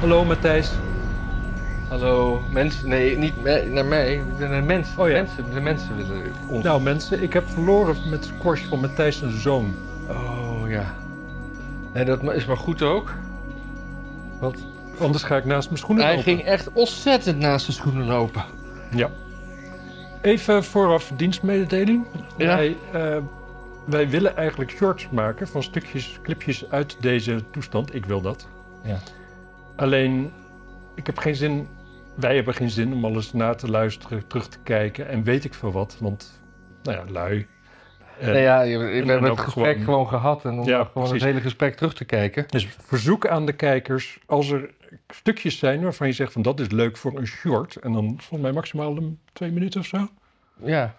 Hallo Matthijs. Hallo, mensen. Nee, niet me- naar mij. Ik ben een mens. Oh ja. mensen, de mensen willen ons. Nou mensen, ik heb verloren met het squash van Matthijs zijn zoon. Oh ja. Nee, dat is maar goed ook. Want Anders ga ik naast mijn schoenen hij lopen. ging echt ontzettend naast de schoenen lopen. Ja. Even vooraf dienstmededeling. Ja. Wij, eh, wij willen eigenlijk shorts maken van stukjes, clipjes uit deze toestand. Ik wil dat. Ja. Alleen, ik heb geen zin, wij hebben geen zin om alles na te luisteren, terug te kijken en weet ik veel wat. Want, nou ja, lui. Eh, nee, ja, we en hebben het gesprek gewoon- gewoon, gehad. En om Ja, gewoon precies. het hele gesprek terug te kijken. Dus verzoek aan de kijkers, als er stukjes zijn waarvan je zegt van dat is leuk voor een short. En dan volgens mij maximaal een twee minuten of zo. Ja.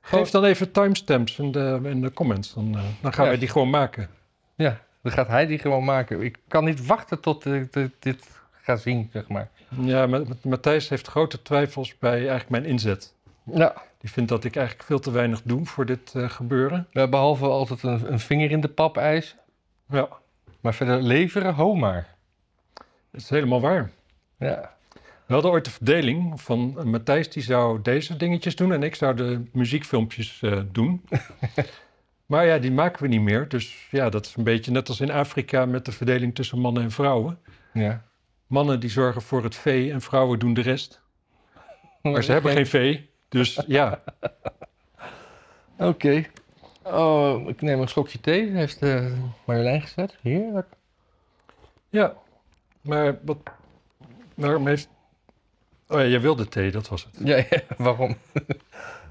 Geef dan even timestamps in de, in de comments. Dan, eh, dan gaan Ja. wij die gewoon maken. Ja, dan gaat hij die gewoon maken. Ik kan niet wachten tot ik dit- dit ga zien, zeg maar. Ja, Ma- Ma- Matthijs heeft grote twijfels bij eigenlijk mijn inzet. Ja. Die vindt dat ik eigenlijk veel te weinig doe voor dit eh, gebeuren. Ja, behalve altijd een, een vinger in de pap eisen. Ja, Maar verder leveren, ho maar. dat is helemaal waar. Ja. We hadden ooit de verdeling van eh, Matthijs die zou deze dingetjes doen en ik zou de muziekfilmpjes eh, doen. maar ja, die maken we niet meer. Dus ja, dat is een beetje net als in Afrika met de verdeling tussen mannen en vrouwen. Ja. Mannen die zorgen voor het vee en vrouwen doen de rest. Maar ze hebben geen vee. Dus ja, Oké. Oh, ik neem een slokje thee. Heeft eh, Marjolein gezet. Heerlijk. ja. Maar wat, waarom heeft... Oh ja, jij wilde thee, dat was het. Ja, ja, waarom?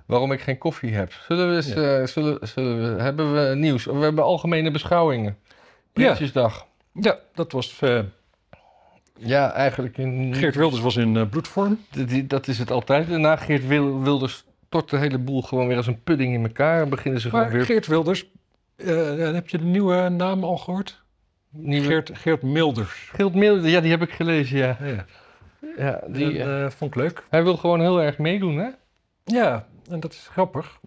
Waarom ik geen koffie heb. Zullen we eens, Ja. eh, zullen, zullen we, hebben we nieuws? We hebben algemene beschouwingen. Ja. Prinsjesdag. Ja, dat was... eh, Ja, eigenlijk in... Geert Wilders was in eh, bloedvorm. Die- dat is het altijd. Daarna Geert Wil- Wilders stort de hele boel gewoon weer als een pudding in elkaar. En beginnen ze Maar gewoon weer... Geert Wilders, heb je de nieuwe naam al gehoord? nieuwe... Geert, Geert Milders. Geert Milde, ja, die heb ik gelezen, ja. Ja, ja die, eh, vond ik leuk. hij wil gewoon heel erg meedoen, hè? Ja, en dat is grappig.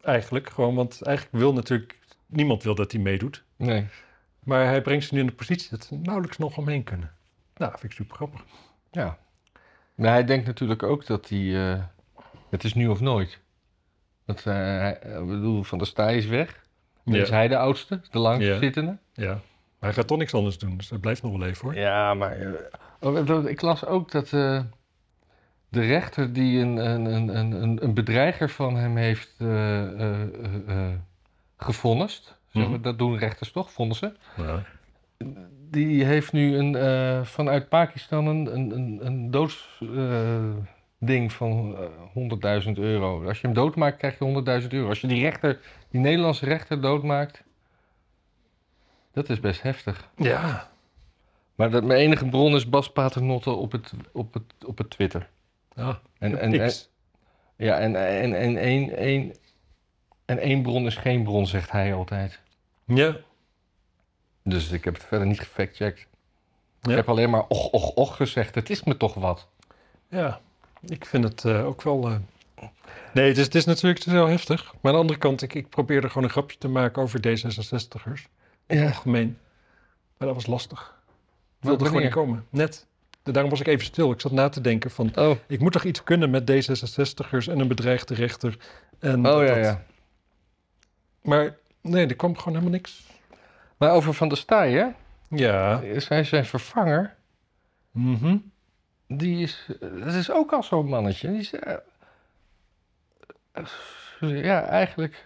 Eigenlijk gewoon, want eigenlijk wil natuurlijk... Niemand wil dat hij meedoet. Nee. Maar hij brengt ze nu in de positie dat ze nauwelijks nog omheen kunnen. Nou, vind ik super grappig. Ja. Maar hij denkt natuurlijk ook dat hij... eh, het is nu of nooit. Dat, eh, hij, ik bedoel, Van der Staaij is weg. Dan Ja. is hij de oudste, de langst Ja. zittende. Ja, maar hij gaat toch niks anders doen, dus dat blijft nog wel even hoor. Ja, maar... eh, oh, dat- ik las ook dat de rechter die een, een, een, een, bedreiger van hem heeft eh eh, eh, eh, gevonnist... Zeg maar, Mhm. Dat doen rechters toch, vonnissen? Ja. Die heeft nu een, vanuit Pakistan een, een, doodsding van eh 100.000 euro. Als je hem doodmaakt, krijg je 100.000 euro. Als je die rechter, die Nederlandse rechter doodmaakt, dat is best heftig. ja. Maar dat, mijn enige bron is Bas Paternotte op het, op het, op het Twitter. Ja. En, en, en, ja, en, en, en, één, één, en één bron is geen bron, zegt hij altijd. Ja. Dus ik heb het verder niet gefactcheckt. Ja. Ik heb alleen maar och, och, och gezegd. Het is me toch wat. Ja, ik vind het eh, ook wel. eh, Nee, het is, het is natuurlijk heel heftig. Maar aan de andere kant, ik, ik probeerde gewoon een grapje te maken over D66'ers. In het Ja. algemeen. Maar dat was lastig. Ik wilde er gewoon niet komen. Net. Daarom was ik even stil. Ik zat na te denken van... Oh, Ik moet toch iets kunnen met D66'ers en een bedreigde rechter. En oh dat- ja, ja. Maar nee, er kwam gewoon helemaal niks. Maar over Van der Staaij, hè? Ja. Zijn, zijn vervanger, Mhm. die is... Dat is ook al zo'n mannetje. Die is... eh, eh, ja, eigenlijk...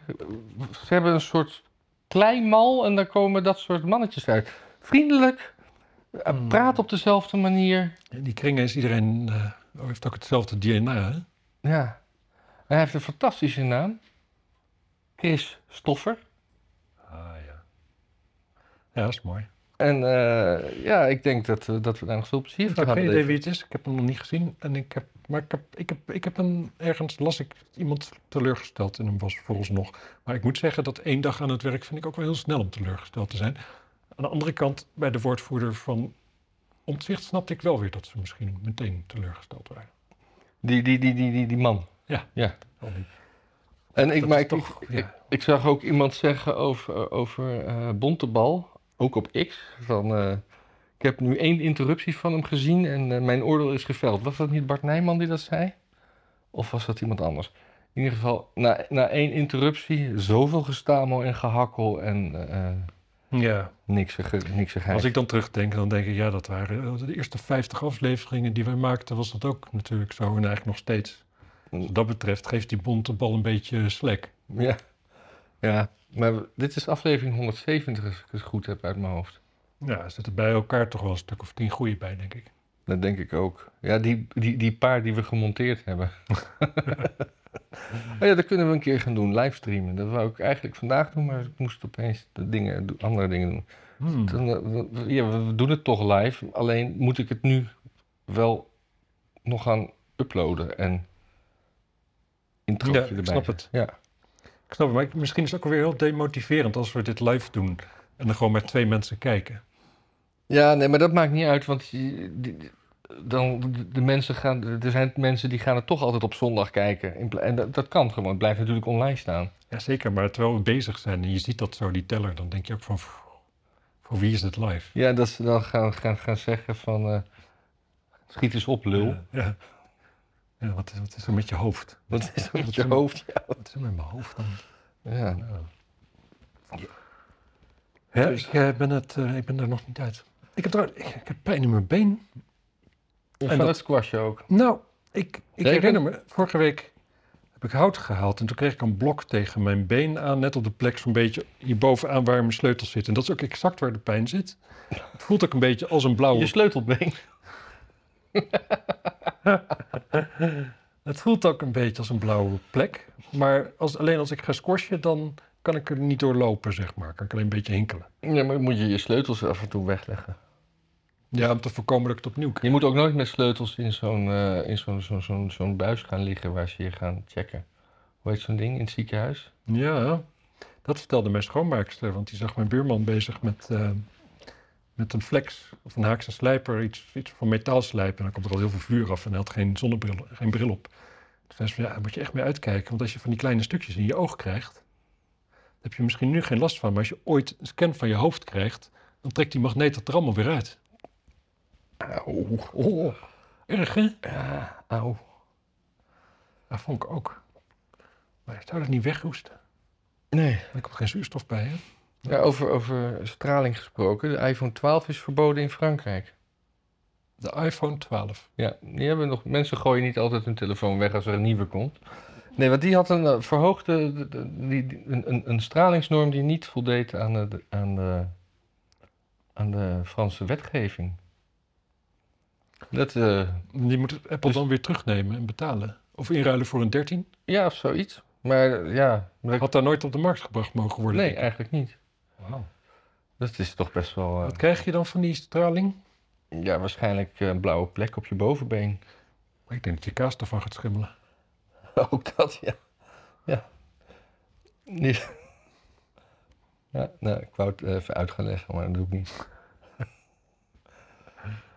Ze hebben een soort kleinmal en daar komen dat soort mannetjes uit. Vriendelijk, eh, Hmm. praat op dezelfde manier. In die kringen is iedereen... eh, heeft ook hetzelfde DNA, hè? Ja. En hij heeft een fantastische naam. Chris Stoffer. Ah, ja. Ja, dat is mooi. En eh, ja, ik denk dat, eh, dat we daar nog veel plezier Ik van heb gaan geen idee wie het is. Ik heb hem nog niet gezien. En ik heb, maar ik heb, ik heb, ik heb een, ergens las ik iemand teleurgesteld in hem was vooralsnog. Maar ik moet zeggen dat één dag aan het werk vind ik ook wel heel snel om teleurgesteld te zijn. Aan de andere kant, bij de woordvoerder van Omtzigt snapte ik wel weer dat ze misschien meteen teleurgesteld waren. Die, die, die, die, die, die man. Ja. ja. Niet. En ik, maar ik, toch- ik, ja. ik, ik zag ook iemand zeggen over, over eh, Bontebal, ook op X, van... eh, Ik heb nu één interruptie van hem gezien en eh, mijn oordeel is geveld. Was dat niet Bart Nijman die dat zei? Of was dat iemand anders? In ieder geval, na, na één interruptie, zoveel gestamel en gehakkel en Ja, niks niks als ik dan terugdenk, dan denk ik, ja, dat waren de eerste 50 afleveringen die wij maakten, was dat ook natuurlijk zo en eigenlijk nog steeds. Wat dat betreft geeft die bonte bal een beetje slek. Ja. ja, maar dit is aflevering 170 als ik het goed heb uit mijn hoofd. Ja, er zitten bij elkaar toch wel een stuk of tien goede bij, denk ik. Dat denk ik ook. Ja, die, die, die paar die we gemonteerd hebben. oh ja, dat kunnen we een keer gaan doen, livestreamen. Dat wou ik eigenlijk vandaag doen, maar ik moest opeens de dingen, andere dingen doen. Hmm. Dan, eh, ja, we doen het toch live, alleen moet ik het nu wel nog gaan uploaden en intro Ja, erbij. ik snap het. Ja. Ik snap het, maar misschien is het ook weer heel demotiverend als we dit live doen en dan gewoon met twee mensen kijken. ja, nee, maar dat maakt niet uit, want dan, de- mensen gaan, er zijn mensen die gaan het toch altijd op zondag kijken. En dat, dat kan gewoon, het blijft natuurlijk online staan. Jazeker, maar terwijl we bezig zijn en je ziet dat zo, die teller, dan denk je ook van, "Pff, voor wie is het live? Ja, dat ze dan gaan, gaan, gaan zeggen van, eh, schiet eens op lul. Ja, ja. Ja, wat, is, wat is er met je hoofd? Wat is er met je hoofd? Ja. Wat is er met mijn hoofd dan? ja. Ja, Dus- ik, eh, ben het, eh, ik ben er nog niet uit. Ik heb, trouwens- ik, ik heb pijn in mijn been. Van dat- het squashen ook. Nou, ik, ik herinner me, vorige week heb ik hout gehaald en toen kreeg ik een blok tegen mijn been aan, net op de plek zo'n beetje hierbovenaan waar mijn sleutels zitten. En dat is ook exact waar de pijn zit. Het voelt ook een beetje als een blauwe Je sleutelbeen. Het voelt ook een beetje als een blauwe plek. Maar als, alleen als ik ga squashen, dan kan ik er niet door lopen, zeg maar. Kan ik alleen een beetje hinkelen. Ja, maar moet je je sleutels af en toe wegleggen. Ja, om te voorkomen dat ik het opnieuw krijg. Je moet ook nooit met sleutels in zo'n eh, in zo'n zo'n zo'n zo'n buis gaan liggen waar ze je gaan checken. Hoe heet zo'n ding in het ziekenhuis? Ja, dat vertelde mijn schoonmaakster. Want die zag mijn buurman bezig met, eh, met een flex of een haakse slijper. Iets, iets van metaal slijpen. En dan komt er al heel veel vuur af en hij had geen zonnebril, geen bril op. Toen zei ze van, ja, daar moet je echt mee uitkijken. Want als je van die kleine stukjes in je oog krijgt... dan heb je misschien nu geen last van. Maar als je ooit een scan van je hoofd krijgt... dan trekt die magneet het er allemaal weer uit. Auw. Oh, erg hè? Ja, auw. Dat vond ik ook. Maar zou dat niet weghoesten. Nee. Er komt geen zuurstof bij, hè? Ja, over, over straling gesproken. De iPhone 12 is verboden in Frankrijk. De iPhone 12. Ja, die hebben nog, mensen gooien niet altijd hun telefoon weg als er een nieuwe komt. Nee, want die had een eh, verhoogde, de- de- die, die- een, een, stralingsnorm die niet voldeed aan de- aan de, aan de Franse wetgeving. Dat, eh, Die moet Apple Dus- dan weer terugnemen en betalen. Of inruilen voor een 13. ja, of zoiets. Maar eh, ja, maar ik- Had daar nooit op de markt gebracht mogen worden. nee, eigenlijk niet. Wauw. Dat is toch best wel, eh, Wat krijg je dan van die straling? ja, waarschijnlijk een blauwe plek op je bovenbeen. Maar ik denk dat je kaas ervan gaat schimmelen. Ook dat, ja. Ja. Niet. Ja, nou, ik wou het even uit gaan leggen, maar dat doe ik niet.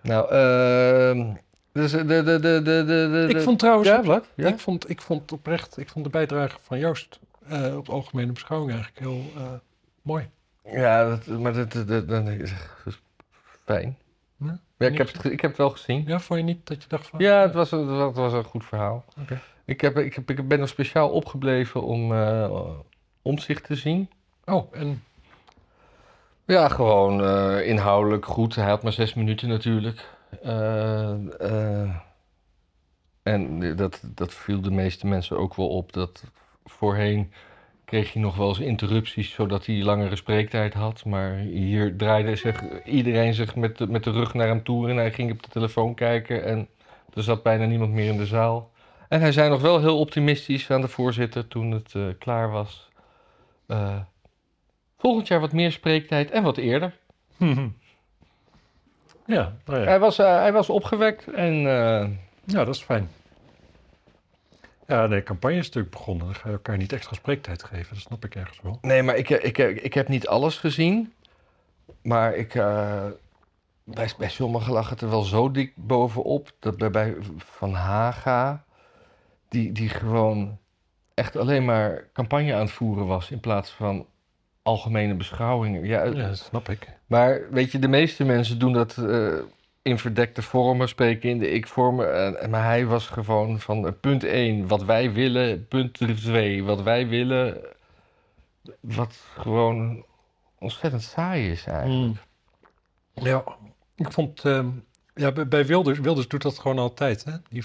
Nou, ehm dus de, de, de, de, de, de, Ik vond trouwens... Ja, wat? Ja? Ik, vond, ik vond oprecht... Ik vond de bijdrage van Joost eh, op de algemene beschouwing eigenlijk heel eh, mooi. Ja, dat, maar dat, dat, dat, dat is fijn. Ja? Ja, ik heb, het, ik heb het wel gezien. Ja, vond je niet dat je dacht van... Ja, het was, een- het was een goed verhaal. Oké. Ik, heb, ik, heb, ik ben nog speciaal opgebleven om uh, omzicht te zien. Oh, en Ja, gewoon eh, inhoudelijk goed. Hij had maar zes minuten natuurlijk. Eh, eh, en dat, dat viel de meeste mensen ook wel op. Dat voorheen kreeg je nog wel eens interrupties zodat hij langere spreektijd had. Maar hier draaide zich iedereen zich met de, met de rug naar hem toe en hij ging op de telefoon kijken. En er zat bijna niemand meer in de zaal. En hij zei nog wel heel optimistisch aan de voorzitter toen het klaar was. Eh, volgend jaar wat meer spreektijd en wat eerder. ja, nou ja. Hij, was, eh, hij was opgewekt en eh, ja, dat is fijn. Ja, nee, campagne is natuurlijk begonnen. Dan ga je elkaar niet extra spreektijd geven. Dat snap ik ergens wel. Nee, maar ik, ik, ik, ik heb niet alles gezien. Maar ik, eh, bij, bij sommigen lag het er wel zo dik bovenop. Dat bij, bij Van Haga, die, die gewoon echt alleen maar campagne aan het voeren was. In plaats van algemene beschouwingen. Ja, Ja, dat snap ik. Maar weet je, de meeste mensen doen dat eh, in verdekte vormen, spreken in de ik-vormen. Eh, maar hij was gewoon van eh, punt 1, wat wij willen, punt 2, wat wij willen. Wat gewoon ontzettend saai is eigenlijk. Ja, ik vond... ehm, ja, bij- Wilders... Wilders doet dat gewoon altijd, hè? Die,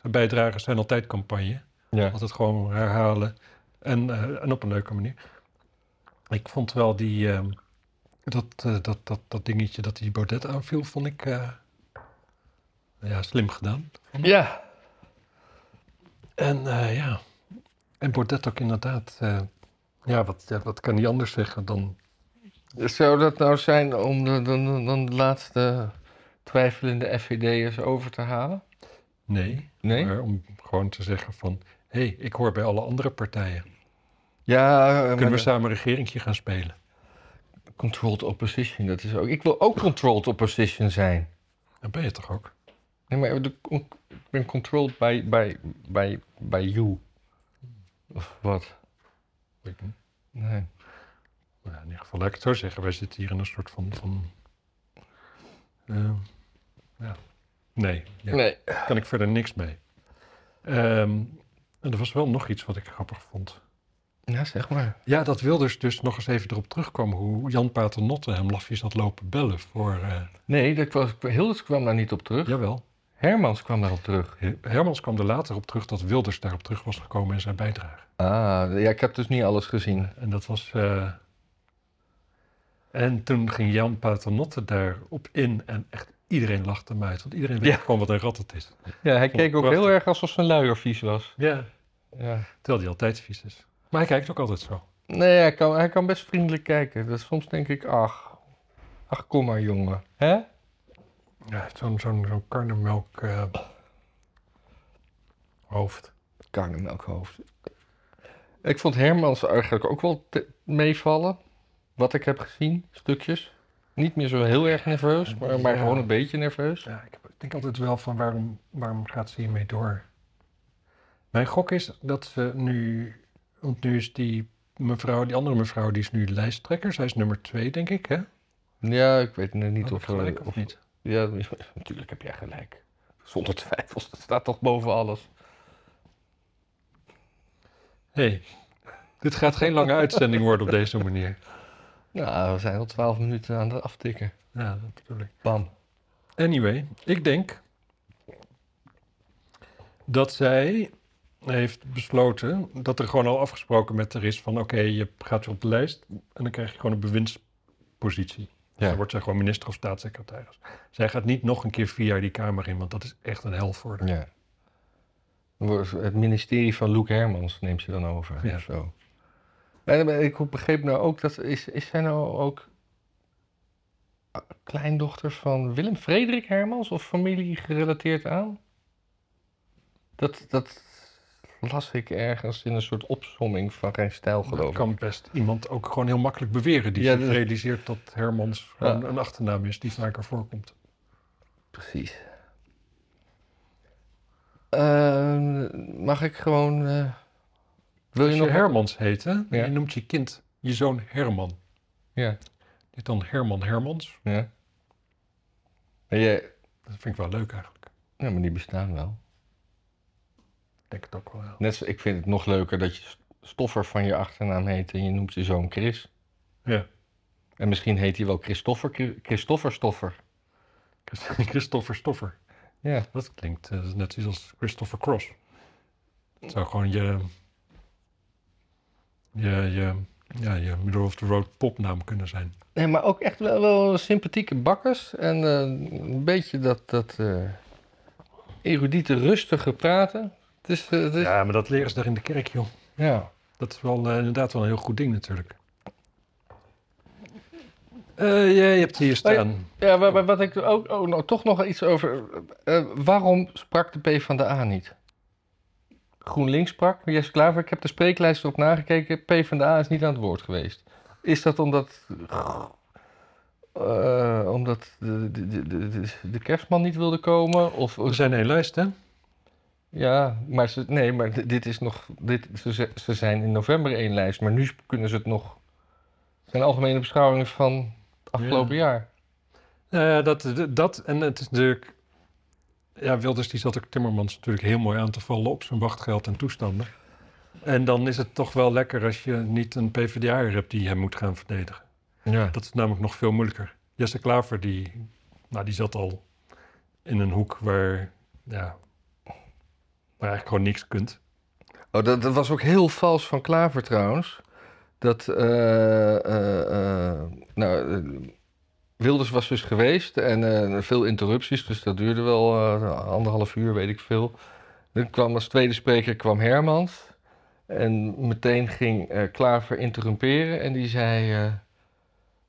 zijn bijdragers zijn altijd campagne. Ja. Altijd gewoon herhalen. En, eh, en op een leuke manier. Ik vond wel die... ehm, dat, eh, dat, dat, dat dingetje dat die Baudet aanviel, vond ik... eh, ja, slim gedaan. ja. En eh, ja... En Baudet ook inderdaad... eh, ja, wat, ja, wat kan hij anders zeggen dan... Zou dat nou zijn om de, dan, dan de laatste twijfelende FVD'ers over te halen? Nee. Nee? Maar om gewoon te zeggen van... Hé, hey, ik hoor bij alle andere partijen. Ja, Kunnen we samen een regeringje gaan spelen? controlled opposition, dat is ook... Ik wil ook controlled opposition zijn. Dan ben je toch ook? Nee, maar de, ik ben controlled by, by, by, by you. Of wat? Weet ik niet. Nee. Nou, in ieder geval, laat ik het zo zeggen. Wij zitten hier in een soort van... van eh, ja. Nee, ja, Nee. daar kan ik verder niks mee. Ehm, en er was wel nog iets wat ik grappig vond. Ja, zeg maar. Ja, dat Wilders dus nog eens even erop terugkwam... hoe Jan Paternotte hem lafjes had lopen bellen voor... eh, Nee, dat was, Hilders kwam daar niet op terug. jawel. Hermans kwam daarop terug. Hermans kwam er later op terug dat Wilders daarop terug was gekomen in zijn bijdrage. Ah, ja, ik heb dus niet alles gezien. En dat was. eh, En toen ging Jan Paternotte daarop in en echt iedereen lachte hem uit. Want iedereen weet Ja. gewoon wat een rat het is. Ja, hij keek ook prachtig. heel erg alsof zijn luier vies was. Ja. Ja. Terwijl hij altijd vies is. Maar hij kijkt ook altijd zo. Nee, hij kan, hij kan best vriendelijk kijken. Dus soms denk ik, ach, ach, kom maar jongen. Hè? Ja, zo'n zo'n zo'n karnemelk eh, hoofd. Karnemelkhoofd. Ik vond Hermans eigenlijk ook wel meevallen. Wat ik heb gezien, stukjes. Niet meer zo heel erg nerveus, maar, maar Ja. gewoon een beetje nerveus. Ja, ik denk altijd wel van waarom, waarom gaat ze hiermee door? Mijn gok is dat ze nu... Want nu is die mevrouw, die andere mevrouw, die is nu lijsttrekker. Zij is nummer twee, denk ik, hè? Ja, ik weet niet Had of gelijk er- of niet? Ja, natuurlijk heb jij gelijk. Zonder twijfels, dat staat toch boven alles. hey, dit gaat geen lange uitzending worden op deze manier. Nou, we zijn al twaalf minuten aan het aftikken. Ja, dat bedoel ik. Bam. Anyway, ik denk dat zij heeft besloten dat er gewoon al afgesproken met haar is van oké, je gaat weer op de lijst en dan krijg je gewoon een bewindspositie. Ja. Dan wordt zij gewoon minister of staatssecretaris. Zij gaat niet nog een keer vier jaar die Kamer in, want dat is echt een hel voor haar. Ja. Het ministerie van Loek Hermans neemt ze dan over. Ja. Zo. En maar ik begreep nou ook dat. Is, is zij nou ook. kleindochter van Willem Frederik Hermans of familie gerelateerd aan? Dat, dat las ik ergens in een soort opsomming van geen stijl, Dat geloof ik. kan best iemand ook gewoon heel makkelijk beweren die Ja, zich dat- realiseert dat Hermans gewoon Ja. een achternaam is die vaker voorkomt. Precies. Ehm, mag ik gewoon. eh, wil je je nog. Hermans heet, hè? Ja. je noemt je kind je zoon Herman. Ja. Niet dan Herman Hermans. ja. En jij, Dat vind ik wel leuk eigenlijk. Ja, maar die bestaan wel. Ik denk het ook wel. ja. Net zo, ik vind het nog leuker dat je Stoffer van je achternaam heet en je noemt je zoon Chris. Ja. En misschien heet hij wel Christoffer, Chri- Christoffer Stoffer. Christopher Stoffer. Ja. Dat klinkt eh, dat net zoiets als Christopher Cross. Het zou gewoon je, je, je, ja, je middle of the road popnaam kunnen zijn. Nee, maar ook echt wel, wel sympathieke bakkers. En eh, een beetje dat, dat eh erudite, rustige praten. Eh, ja. Ja, maar dat leren ze daar in de kerk, joh. Dat is wel eh, inderdaad wel een heel goed ding natuurlijk. Eh, jij hebt hier staan. Ja, maar wat ik ook oh, nou, toch nog iets over. waarom sprak de PvdA niet? GroenLinks sprak, Jesse Klaver, ik heb de spreeklijst op nagekeken. PvdA is niet aan het woord geweest. Is dat omdat. omdat de, de, de, de, de kerstman niet wilde komen? Of, Er zijn één lijst, hè? Ja, maar, ze, nee, maar di- dit is nog. Dit, ze, ze- zijn in november één lijst, maar nu kunnen ze het nog zijn algemene beschouwingen van het afgelopen jaar. Ja, dat, dat en het is natuurlijk... Ja, Wilders die zat ook Timmermans natuurlijk heel mooi aan te vallen op zijn wachtgeld en toestanden. En dan is het toch wel lekker als je niet een PvdA hebt die hem moet gaan verdedigen. Ja. Dat is namelijk nog veel moeilijker. Jesse Klaver, die, nou, die zat al in een hoek waar, ja, waar eigenlijk gewoon niks kunt. Oh, dat, dat was ook heel vals van Klaver trouwens. Dat, eh, eh, eh, nou, Wilders was dus geweest en veel interrupties, dus dat duurde wel anderhalf uur, weet ik veel. Dan kwam als tweede spreker kwam Hermans. En meteen ging eh, Klaver interrumperen en die zei...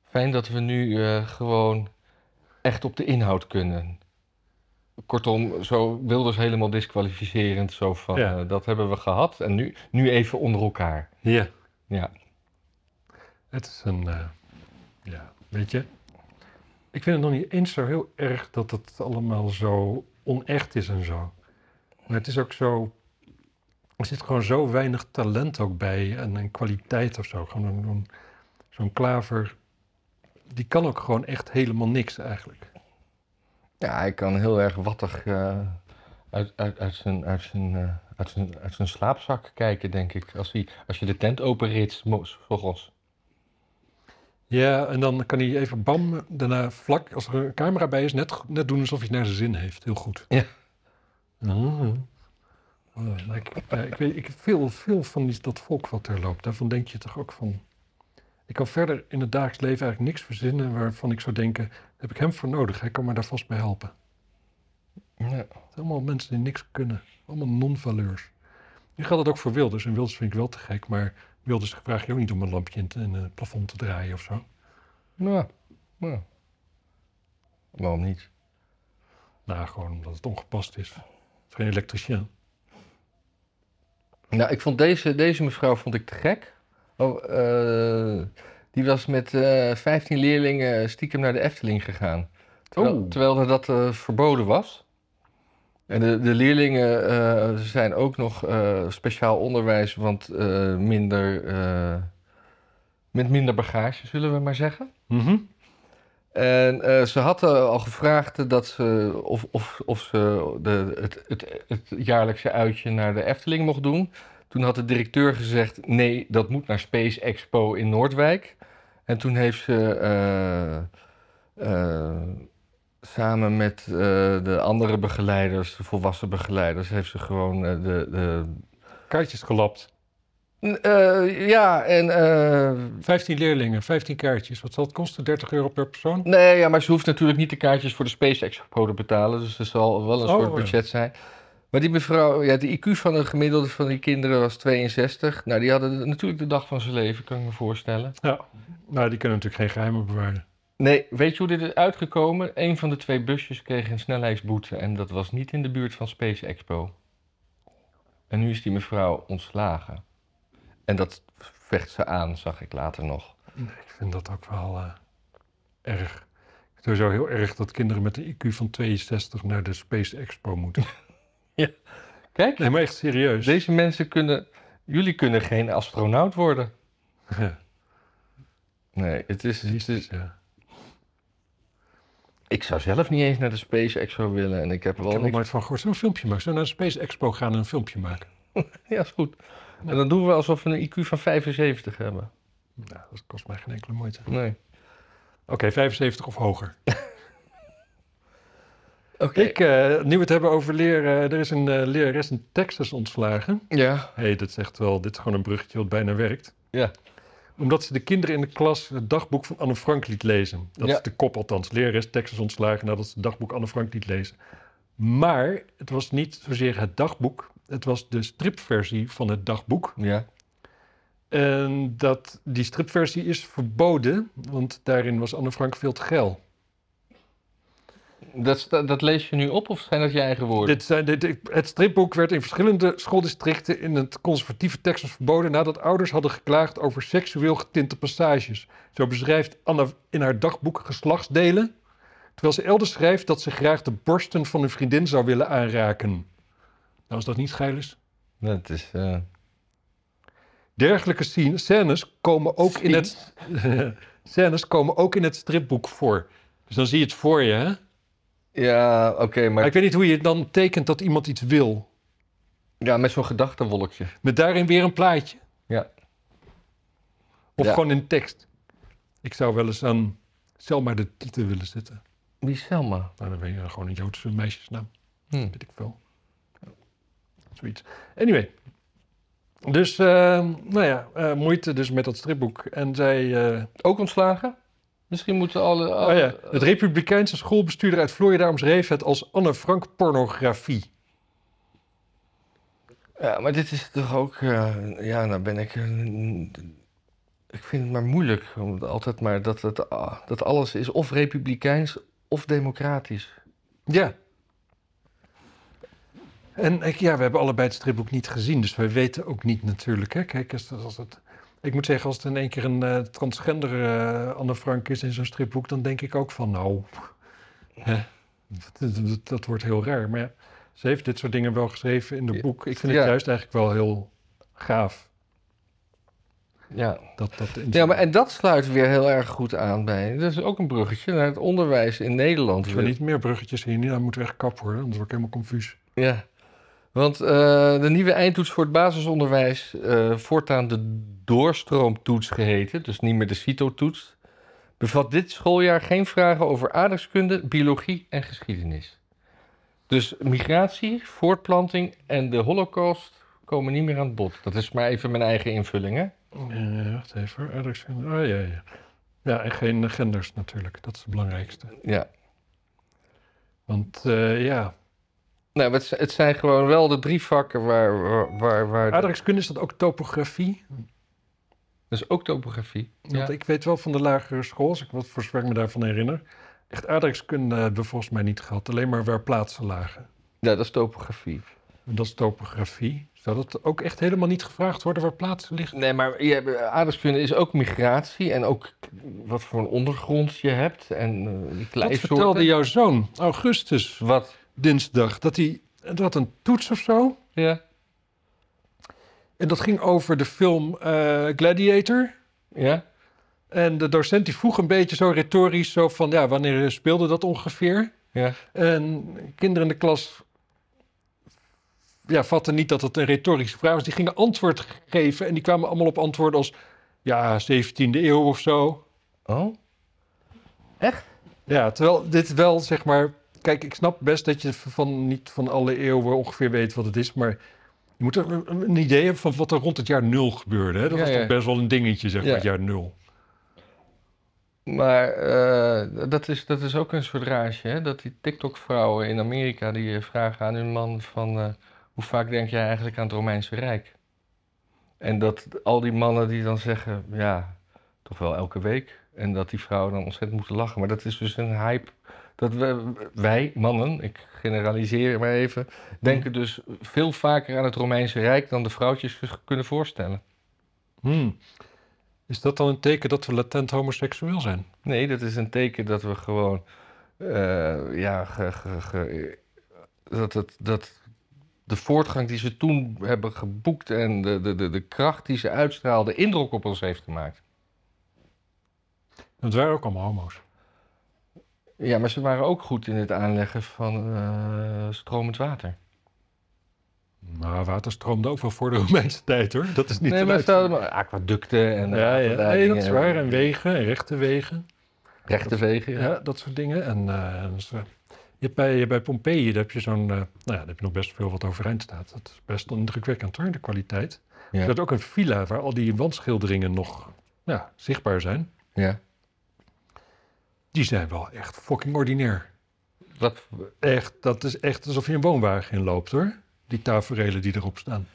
fijn dat we nu gewoon echt op de inhoud kunnen. Kortom, zo Wilders helemaal disqualificerend. Zo van, Ja. eh, dat hebben we gehad en nu, nu even onder elkaar. Ja. Ja. Het is een, eh, ja, weet je. Ik vind het nog niet eens zo heel erg dat het allemaal zo onecht is en zo. Maar het is ook zo, er zit gewoon zo weinig talent ook bij en, en kwaliteit of zo. Gewoon zo'n klaver, die kan ook gewoon echt helemaal niks eigenlijk. Ja, hij kan heel erg wattig eh, uit, uit, uit, zijn, uit, zijn, eh, uit, zijn, uit zijn slaapzak kijken, denk ik. Als, hij, als je de tent openrit, mo- s ochtends. Ja, en dan kan hij even bam, daarna vlak, als er een camera bij is, net, net doen alsof hij het naar zijn zin heeft. Heel goed. Ja. Oh, nou, ik, ik weet, ik veel, veel van die, dat volk wat er loopt, daarvan denk je toch ook van... Ik kan verder in het dagelijks leven eigenlijk niks verzinnen waarvan ik zou denken, heb ik hem voor nodig, hij kan me daar vast bij helpen. Ja. Het zijn allemaal mensen die niks kunnen, allemaal non-valeurs. Nu geldt dat ook voor Wilders, en Wilders vind ik wel te gek, maar Wilders vraag je ook niet om een lampje in, het- het plafond te draaien of zo. Ja. ja. Waarom niet? Nou, gewoon omdat het ongepast is. Het is geen elektricien. Nou, ik vond deze, deze mevrouw vond ik te gek. Oh, eh, die was met eh 15 leerlingen stiekem naar de Efteling gegaan. Terwijl, Oh. terwijl dat eh, verboden was. En de, de leerlingen eh, zijn ook nog eh, speciaal onderwijs, want eh, minder, eh, met minder bagage, zullen we maar zeggen. Mhm. En eh, ze hadden al gevraagd dat ze, of, of, of ze de, het, het, het jaarlijkse uitje naar de Efteling mocht doen. Toen had de directeur gezegd: nee, dat moet naar Space Expo in Noordwijk. En toen heeft ze eh, eh, samen met eh, de andere begeleiders, de volwassen begeleiders, heeft ze gewoon de. de Kaartjes gelapt. ja, en. eh, 15 leerlingen, 15 kaartjes. Wat zal het kosten? 30 euro per persoon? Nee, ja, maar ze hoeft natuurlijk niet de kaartjes voor de Space Expo te betalen. Dus er zal wel een Oh, soort budget zijn. Maar die mevrouw, ja, de IQ van de gemiddelde van die kinderen was 62. Nou, die hadden de- natuurlijk de dag van zijn leven, kan ik me voorstellen. Ja. Nou, die kunnen natuurlijk geen geheimen bewaren. Nee, weet je hoe dit is uitgekomen? Een van de twee busjes kreeg een snelheidsboete en dat was niet in de buurt van Space Expo. En nu is die mevrouw ontslagen. En dat vecht ze aan, zag ik later nog. Nee, ik vind dat ook wel eh, erg. Ik vind het sowieso heel erg dat kinderen met een IQ van 62 naar de Space Expo moeten. Kijk, Nee, maar echt serieus. deze mensen kunnen, jullie kunnen geen astronaut worden. Ja, Nee, het is, het is, ja. Ik zou zelf niet eens naar de Space Expo willen. En ik heb Ik wel heb er niks... nooit van gehoord. Zullen een filmpje maken? Zullen we naar de Space Expo gaan en een filmpje maken? Ja, is goed. En dan doen we alsof we een IQ van 75 hebben. Nou, dat kost mij geen enkele moeite. Nee. Oké, 75 of hoger. Ik, eh, nu we het hebben over leren, er is een eh, lerares in Texas ontslagen. Ja. Hé, hey, dat is echt wel, dit is gewoon een bruggetje wat bijna werkt. Ja. Omdat ze de kinderen in de klas het dagboek van Anne Frank liet lezen. Dat Ja. is de kop althans. Lerares Texas ontslagen nadat ze het dagboek Anne Frank liet lezen. Maar het was niet zozeer het dagboek. Het was de stripversie van het dagboek. Ja. En dat, die stripversie is verboden, want daarin was Anne Frank veel te geil. Dat, dat lees je nu op of zijn dat je eigen woorden? Dit zijn, dit, het stripboek werd in verschillende schooldistricten in het conservatieve Texas verboden nadat ouders hadden geklaagd over seksueel getinte passages. Zo beschrijft Anna in haar dagboek geslachtsdelen, terwijl ze elders schrijft dat ze graag de borsten van hun vriendin zou willen aanraken. Nou, als dat niet geil is. Dat is... eh, dergelijke scene- scènes komen ook in het, scènes komen ook in het stripboek voor. Dus dan zie je het voor je, hè? Ja, oké, Maar maar ik weet niet hoe je dan tekent dat iemand iets wil. ja, met zo'n gedachtenwolkje. Met daarin weer een plaatje. Ja. Of Ja. gewoon in tekst. Ik zou wel eens aan Selma de titel willen zetten. Wie is Selma? Nou, dan ben je gewoon een Joodse meisjesnaam. Hm. Weet ik veel. Zoiets. Anyway. Dus, eh, nou ja, eh, moeite dus met dat stripboek. En zij... eh, Ook ontslagen? Misschien moeten alle... oh alle- ja, het Republikeinse schoolbestuurder uit Florida omschreef het als Anne Frank pornografie. Ja, maar dit is toch ook... eh, ja, nou ben ik... eh, ik vind het maar moeilijk. Om altijd maar dat, het, ah, dat alles is of republikeins of democratisch. Ja. En ik, ja, we hebben allebei het stripboek niet gezien, dus wij weten ook niet natuurlijk. Hè? Kijk, als, als het, ik moet zeggen, als het in één keer een eh, transgender eh, Anne Frank is in zo'n stripboek, dan denk ik ook van, nou, hè, dat, dat- dat wordt heel raar. Maar ja, ze heeft dit soort dingen wel geschreven in de Ja, boek. Ik vind het juist eigenlijk wel heel gaaf. Ja. Dat, dat ja, maar en dat sluit weer heel erg goed aan bij... Dat is ook een bruggetje naar het onderwijs in Nederland. Als we niet meer bruggetjes zien, dan moeten we echt kap worden, anders word ik helemaal confuus. Ja, want eh, de nieuwe eindtoets voor het basisonderwijs, eh, voortaan de doorstroomtoets geheten, dus niet meer de CITO-toets, bevat dit schooljaar geen vragen over aardrijkskunde, biologie en geschiedenis. Dus migratie, voortplanting en de holocaust komen niet meer aan het bod. Dat is maar even mijn eigen invulling, hè? Eh, wacht even, aardrijkskunde. Oh ja, ja. Ja, en geen genders natuurlijk, dat is het belangrijkste. Ja. Want eh, ja, Nou, het, het zijn gewoon wel de drie vakken waar... waar, waar, waar aardrijkskunde is dat ook topografie. dat is ook topografie. Want Ja. ik weet wel van de lagere school, als ik wat voor zover ik me daarvan herinner. Echt aardrijkskunde hebben we volgens mij niet gehad, alleen maar waar plaatsen lagen. ja, dat is topografie. En dat is topografie. Zou dat ook echt helemaal niet gevraagd worden waar plaatsen liggen? Nee, maar je hebt- aardrijkskunde is ook migratie en ook wat voor een ondergrond je hebt en uh, die Wat vertelde jouw zoon, Augustus, Wat? Dinsdag, dat hij dat had een toets of zo. Ja. En dat ging over de film eh, Gladiator. Ja? En de docent die vroeg een beetje zo retorisch zo van, ja, wanneer speelde dat ongeveer? Ja. En kinderen in de klas ja, vatten niet dat het een retorische vraag was. Die gingen antwoord geven en die kwamen allemaal op antwoorden als, ja, 17e eeuw of zo. Oh? Ja, terwijl dit wel, zeg maar... Kijk, ik snap best dat je van, niet van alle eeuwen ongeveer weet wat het is, maar... Je moet er een, idee hebben van wat er rond het jaar nul gebeurde. Hè? Dat Ja, was ja. toch best wel een dingetje, zeg maar, Ja. het jaar nul. Maar eh, dat, is, dat is ook een soort rage, hè? Dat die TikTok-vrouwen in Amerika die eh, vragen aan hun man van... eh, hoe vaak denk jij eigenlijk aan het Romeinse Rijk? En dat al die mannen die dan zeggen, ja, toch wel elke week. En dat die vrouwen dan ontzettend moeten lachen. Maar dat is dus een hype. Dat we, wij, mannen, ik generaliseer maar even, denken dus veel vaker aan het Romeinse Rijk dan de vrouwtjes zich kunnen voorstellen. Hmm. Is dat dan een teken dat we latent homoseksueel zijn? Nee, dat is een teken dat we gewoon, eh, ja, ge- ge- ge- dat, het, dat de voortgang die ze toen hebben geboekt en de, de, de, de kracht die ze uitstraalden indruk op ons heeft gemaakt. Het waren ook allemaal homo's. Ja, maar ze waren ook goed in het aanleggen van eh, stromend water. Nou, water stroomde ook wel voor de Romeinse tijd, hoor. Dat is niet nee, maar stel maar aquaducten en Ja, ja. Nee, dat is waar. En wegen, en rechte wegen. rechte wegen. Ja, Ja. dat soort dingen. En eh, je hebt bij, bij Pompeii, daar heb je zo'n... eh, nou ja, daar heb je nog best veel wat overeind staat. Dat is best indrukwekkend, hoor, de kwaliteit. Ja. Je hebt ook een villa waar al die wandschilderingen nog ja, zichtbaar zijn. ja. Die zijn wel echt fucking ordinair. Wat, Echt, dat is echt alsof je een woonwagen inloopt, hoor. Die taferelen die erop staan.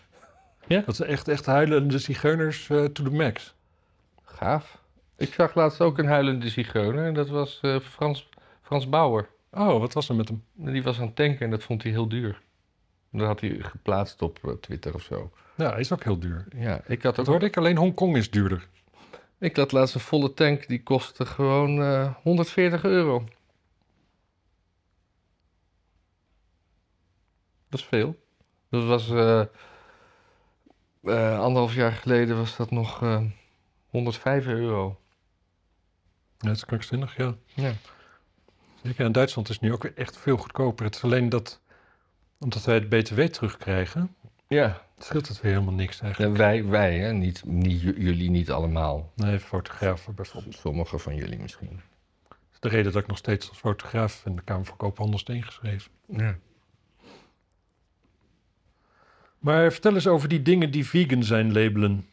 Ja? Dat zijn echt, echt huilende zigeuners eh, to the max. gaaf. Ik zag laatst ook een huilende zigeuner en dat was eh, Frans, Frans Bauer. Oh, wat was er met hem? Die was aan het tanken en dat vond hij heel duur. Dat had hij geplaatst op eh, Twitter of zo. Ja, is ook heel duur. Ja, ik had, Dat ook, hoorde ik, alleen Hongkong is duurder. Ik had laatst een volle tank, die kostte gewoon eh 140 euro. Dat is veel. Dat was... eh, eh, anderhalf jaar geleden was dat nog eh 105 euro. Ja, dat is krankzinnig, ja. Ja. Zeker in Duitsland is het nu ook echt veel goedkoper. Het is alleen dat, omdat wij het BTW terugkrijgen, Ja, scheelt het weer helemaal niks eigenlijk. wij, wij hè? Niet, niet, jullie niet allemaal. Nee, fotografen bijvoorbeeld. Sommigen van jullie misschien. Dat is de reden dat ik nog steeds als fotograaf in de Kamer van Koophandel is ingeschreven. Ja. Maar vertel eens over die dingen die vegan zijn labelen.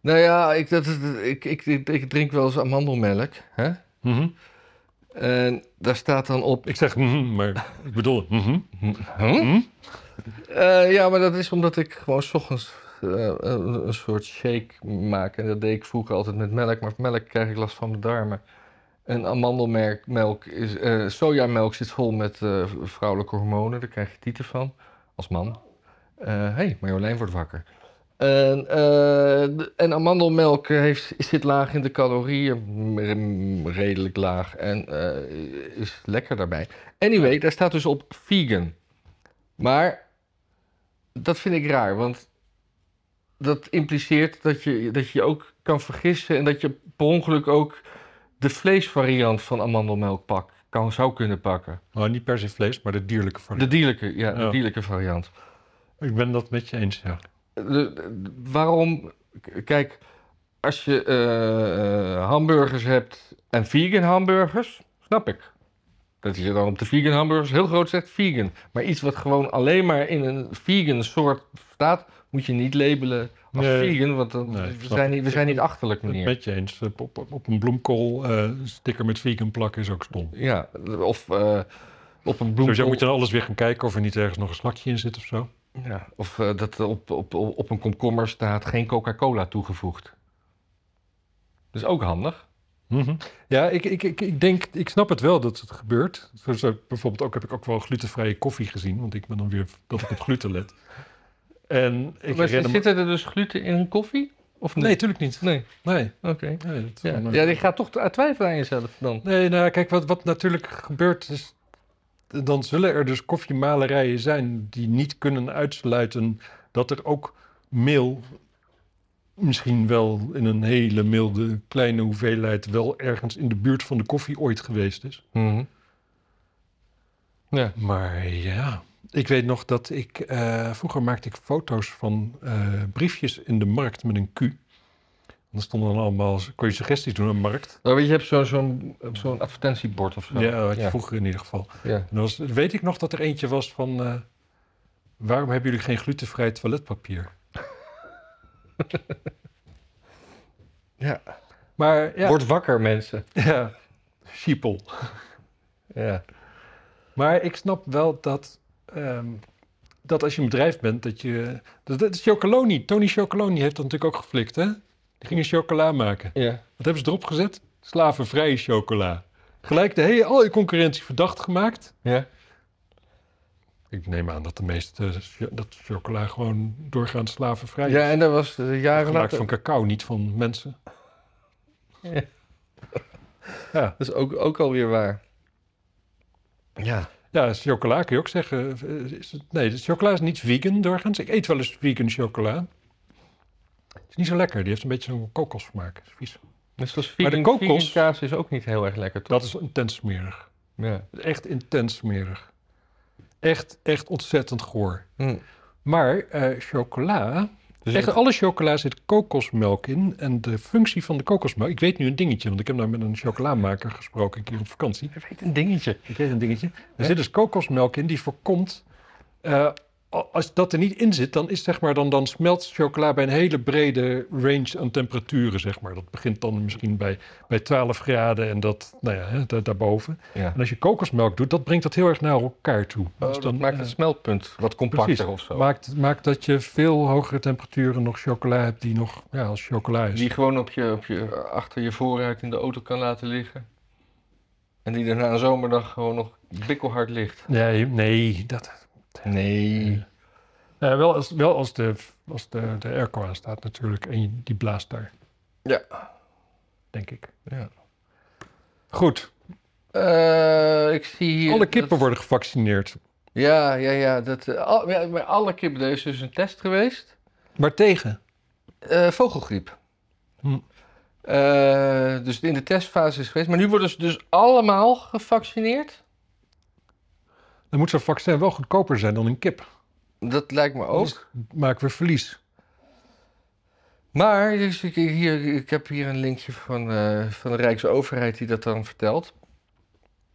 Nou ja, ik, dat, ik, ik, ik, drink wel eens amandelmelk. Hè? Mhm. En daar staat dan op... Ik zeg mhm, maar ik bedoel mhm. Huh? Eh, ja, maar dat is omdat ik gewoon 's ochtends eh, een, soort shake maak. En dat deed ik vroeger altijd met melk. Maar melk krijg ik last van mijn darmen. En amandelmelk melk is, eh, sojamelk zit vol met vrouwelijke hormonen. Daar krijg je tieten van, als man. Hé, hey, Marjolein wordt wakker. En, en amandelmelk heeft, zit laag in de calorieën, redelijk laag. En is lekker daarbij. Anyway, daar staat dus op vegan. Maar dat vind ik raar, want dat impliceert dat je dat je ook kan vergissen en dat je per ongeluk ook de vleesvariant van amandelmelk pak, kan, zou kunnen pakken. Nou, niet per se vlees, maar de dierlijke De variant. dierlijke, ja, de dierlijke variant. Ik ben dat met je eens, ja. De- de- waarom, kijk, als je eh, eh, hamburgers hebt en vegan hamburgers, snap ik. Dat je dan op de vegan hamburgers heel groot zegt vegan. Maar iets wat gewoon alleen maar in een vegan soort staat, moet je niet labelen als Nee. vegan, want dan, Nee, we, zijn niet, we zijn niet achterlijk, meneer. met je eens. Op, op, op een bloemkool eh, sticker met vegan plakken is ook stom. Ja, of eh, op een Sowieso bloemkool. moet je dan alles weer gaan kijken of er niet ergens nog een slakje in zit of zo. Ja, of eh, dat op, op, op, op een komkommer staat geen Coca-Cola toegevoegd. Dat is ook handig. Mhm. Ja, ik, ik, ik, ik denk, ik snap het wel dat het gebeurt. Zo, zo, bijvoorbeeld ook heb ik ook wel glutenvrije koffie gezien, want ik ben dan weer dat ik op gluten let. En ik maar herinner me- zit er dus gluten in een koffie? Of niet? Nee, natuurlijk niet. Nee, Nee, oké. nee, Ja. ja, eh, je gaat toch twijfelen aan jezelf dan. nee, nou kijk, wat, wat natuurlijk gebeurt is, dan zullen er dus koffiemalerijen zijn die niet kunnen uitsluiten dat er ook meel, misschien wel in een hele milde kleine hoeveelheid, wel ergens in de buurt van de koffie ooit geweest is. Mhm. Ja. Maar ja, ik weet nog dat ik... eh, vroeger maakte ik foto's van eh, briefjes in de markt met een Q. En dan stonden dan allemaal... kon je suggesties doen aan de markt. Oh, weet je, je hebt zo'n zo'n zo'n advertentiebord of zo. Ja, had je ja. vroeger in ieder geval. Ja. En dan was, weet ik nog dat er eentje was van... eh, waarom hebben jullie geen glutenvrij toiletpapier? Ja. Maar ja, Word wakker, mensen. ja sheeple. Ja. Maar ik snap wel dat, ehm, dat als je een bedrijf bent, dat je... Dat, dat is Chocoloni. Tony Chocoloni heeft dat natuurlijk ook geflikt, hè? Die gingen chocola maken. Ja. Wat hebben ze erop gezet? Slavenvrije chocola. Gelijk de hele, al je concurrentie verdacht gemaakt. Ja. Ik neem aan dat de meeste cho- dat chocola gewoon doorgaans slavenvrij is. Ja, en dat was eh, jaren later... van cacao, niet van mensen. Ja. Ja, Dat is ook, ook alweer waar. Ja. ja chocola kun je ook zeggen. eh, Is het, nee, de chocola is niet vegan doorgaans. Ik eet wel eens vegan chocola. Het is niet zo lekker. Die heeft een beetje zo'n kokosvermaak. Dat is vies. Net zoals Maar de vegan, kokos- vegan kaas is ook niet heel erg lekker, toch? Dat is intens smerig. Ja. Echt intens smerig. Echt, echt ontzettend goor. Hm. Maar eh, chocola, Dus echt alle chocola zit kokosmelk in. En de functie van de kokosmelk, ik weet nu een dingetje, want ik heb nou met een chocolamaker gesproken een keer op vakantie. Je weet een dingetje. Ik weet een dingetje. Er zit dus kokosmelk in die voorkomt, eh, als dat er niet in zit, dan is zeg maar, dan, dan smelt chocola bij een hele brede range aan temperaturen, zeg maar. Dat begint dan misschien bij, bij 12 graden en dat, nou ja, hè, da- daarboven. Ja. En als je kokosmelk doet, dat brengt dat heel erg naar elkaar toe. Oh, Dus dat dan, maakt eh, het smeltpunt wat compacter Precies. of zo. Maakt, maakt dat je veel hogere temperaturen nog chocola hebt die nog ja, als chocola is. Die gewoon op je, op je, achter je voorruit in de auto kan laten liggen. En die er na een zomerdag gewoon nog bikkelhard ligt. Nee, nee, dat... Nee. Ja, wel als, wel als, de, als de, de airco aan staat natuurlijk en die blaast daar. Ja. Denk ik. Ja. Goed, Eh, ik zie hier... alle kippen dat- worden gevaccineerd. Ja, ja, ja. Dat, eh, al, ja, maar alle kippen, er is dus een test geweest. Maar tegen? Eh, vogelgriep. Hm. Eh, dus in de testfase is geweest. Maar nu worden ze dus allemaal gevaccineerd. Dan moet zo'n vaccin wel goedkoper zijn dan een kip. Dat lijkt me ook. Anders maken we verlies. Maar dus ik, hier, ik heb hier een linkje van, eh, van de Rijksoverheid die dat dan vertelt.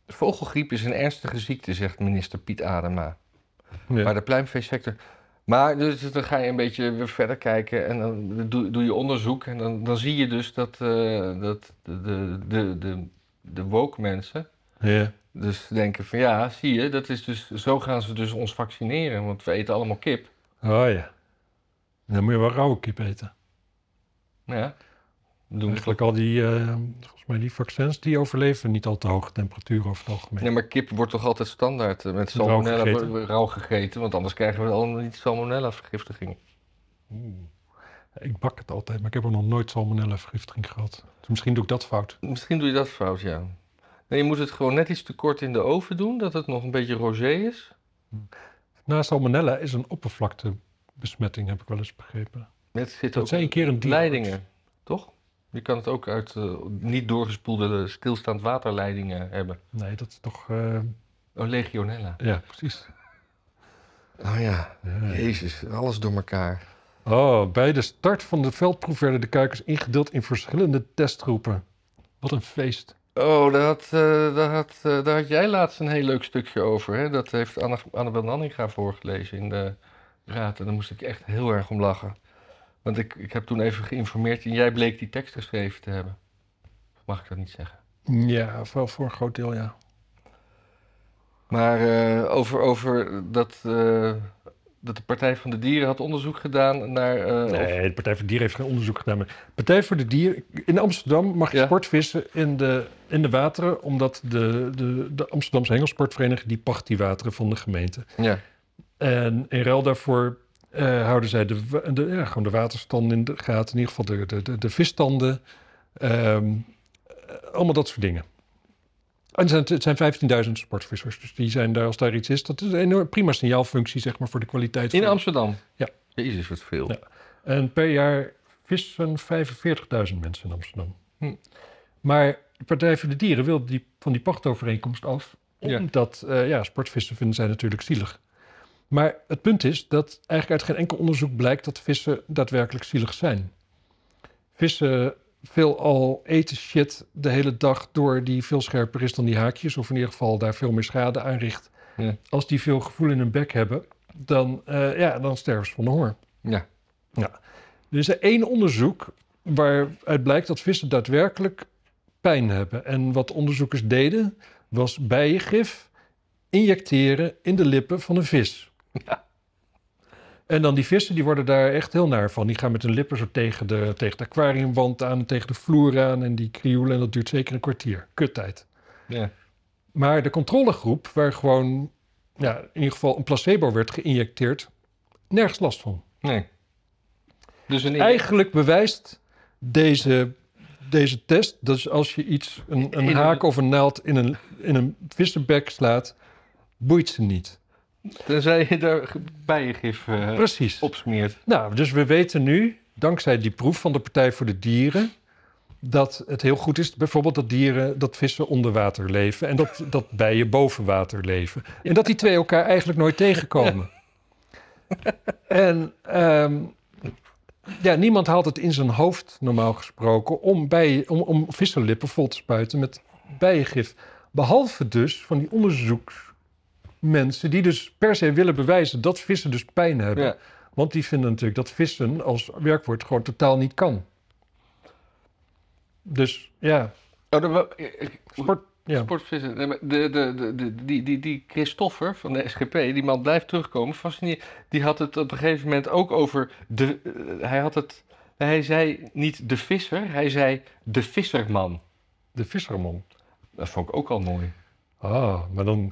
Vogelgriep is een ernstige ziekte, zegt minister Piet Adema. Ja. Maar de pluimveesector. Maar dus, dan ga je een beetje weer verder kijken en dan doe, doe je onderzoek. En dan, dan zie je dus dat, eh, dat de, de, de, de, de woke mensen Ja. Dus denken van ja, zie je, dat is dus, zo gaan ze dus ons vaccineren. Want we eten allemaal kip. Oh ja. Dan moet je wel rauwe kip eten. Ja, doen Eigenlijk al die, eh, volgens mij die vaccins, die overleven niet al te hoge temperaturen over het algemeen. Nee, maar kip wordt toch altijd standaard eh, met Rauw salmonella gegeten. rauw, rauw gegeten, want anders krijgen we allemaal niet salmonella vergiftiging. Oeh. Ik bak het altijd, maar ik heb er nog nooit salmonella vergiftiging gehad. Dus misschien doe ik dat fout. Misschien doe je dat fout, ja. Nee, je moet het gewoon net iets te kort in de oven doen, dat het nog een beetje rosé is. Na salmonella is een oppervlaktebesmetting, heb ik wel eens begrepen. Het zit Dat ook zei een keer een leidingen, toch? Je kan het ook uit eh, niet doorgespoelde stilstaand waterleidingen hebben. Nee, dat is toch... eh, Oh, legionella. ja, precies. Oh ja, Ja. jezus, alles door elkaar. Oh, bij de start van de veldproef werden de kuikens ingedeeld in verschillende testgroepen. Wat een feest. Oh, daar had, daar, had, daar had jij laatst een heel leuk stukje over. Hè? Dat heeft Anne, Annabel Nanninga voorgelezen in de raad. En daar moest ik echt heel erg om lachen. Want ik, ik heb toen even geïnformeerd en jij bleek die tekst geschreven te hebben. Of Mag ik dat niet zeggen? Ja, wel voor een groot deel, ja. Maar eh, over, over dat, dat de Partij van de Dieren had onderzoek gedaan naar... eh, of- Nee, de Partij voor de Dieren heeft geen onderzoek gedaan. Maar Partij voor de Dieren... In Amsterdam mag je Ja. sportvissen in de, in de wateren... omdat de, de, de Amsterdamse Hengelsportvereniging... die pacht die wateren van de gemeente. ja. En in ruil daarvoor eh, houden zij de, de, ja, gewoon de waterstanden in de gaten. In ieder geval de, de, de, de visstanden. Ehm, eh, allemaal dat soort dingen. En het zijn, zijn 15.000 sportvissers. Dus die zijn daar, als daar iets is... dat is een enorm prima signaalfunctie, zeg maar, voor de kwaliteit In van... Amsterdam? Ja. Jezus, wat veel. Ja. En per jaar vissen 45.000 mensen in Amsterdam. Hm. Maar de Partij voor de Dieren wil die, van die pachtovereenkomst af. Ja. Omdat, eh, ja, sportvissen vinden zij natuurlijk zielig. Maar het punt is dat eigenlijk uit geen enkel onderzoek blijkt dat vissen daadwerkelijk zielig zijn. Vissen veelal eten shit de hele dag door die veel scherper is dan die haakjes. Of in ieder geval daar veel meer schade aanricht. Ja. Als die veel gevoel in hun bek hebben, dan, eh, ja, dan sterven ze van de honger. Ja. Er is er één onderzoek waaruit blijkt dat vissen daadwerkelijk pijn hebben. En wat onderzoekers deden, was bijengif injecteren in de lippen van een vis. Ja. En dan die vissen, die worden daar echt heel naar van. Die gaan met hun lippen zo tegen de, tegen de aquariumwand aan, tegen de vloer aan en die krioelen. En dat duurt zeker een kwartier. Kuttijd. ja. Maar de controlegroep, waar gewoon ja, in ieder geval een placebo werd geïnjecteerd, nergens last van. Nee. Dus een... Eigenlijk bewijst deze, deze test dat als je iets, een, een haak of een naald in een, in een vissenbek slaat, boeit ze niet. Tenzij je daar bijengif eh Precies. opsmeert. Nou, dus we weten nu, dankzij die proef van de Partij voor de Dieren, dat het heel goed is, bijvoorbeeld dat dieren, dat vissen onder water leven en dat, dat bijen boven water leven. En dat die twee elkaar eigenlijk nooit tegenkomen. En ehm, ja, niemand haalt het in zijn hoofd, normaal gesproken, om, bijen, om, om vissenlippen vol te spuiten met bijengif. Behalve dus van die onderzoeksmensen die dus per se willen bewijzen dat vissen dus pijn hebben. Ja. Want die vinden natuurlijk dat vissen als werkwoord gewoon totaal niet kan. Dus ja, Oh, ik- sport. Ja. Sportvissen. De, de, de, de, die, die, die Christoffer van de SGP, die man blijft terugkomen. Fascinerend. Die had het op een gegeven moment ook over de. eh, hij had het. Hij zei niet de visser, hij zei de visserman. De visserman. Dat vond ik ook al mooi. Ah, maar dan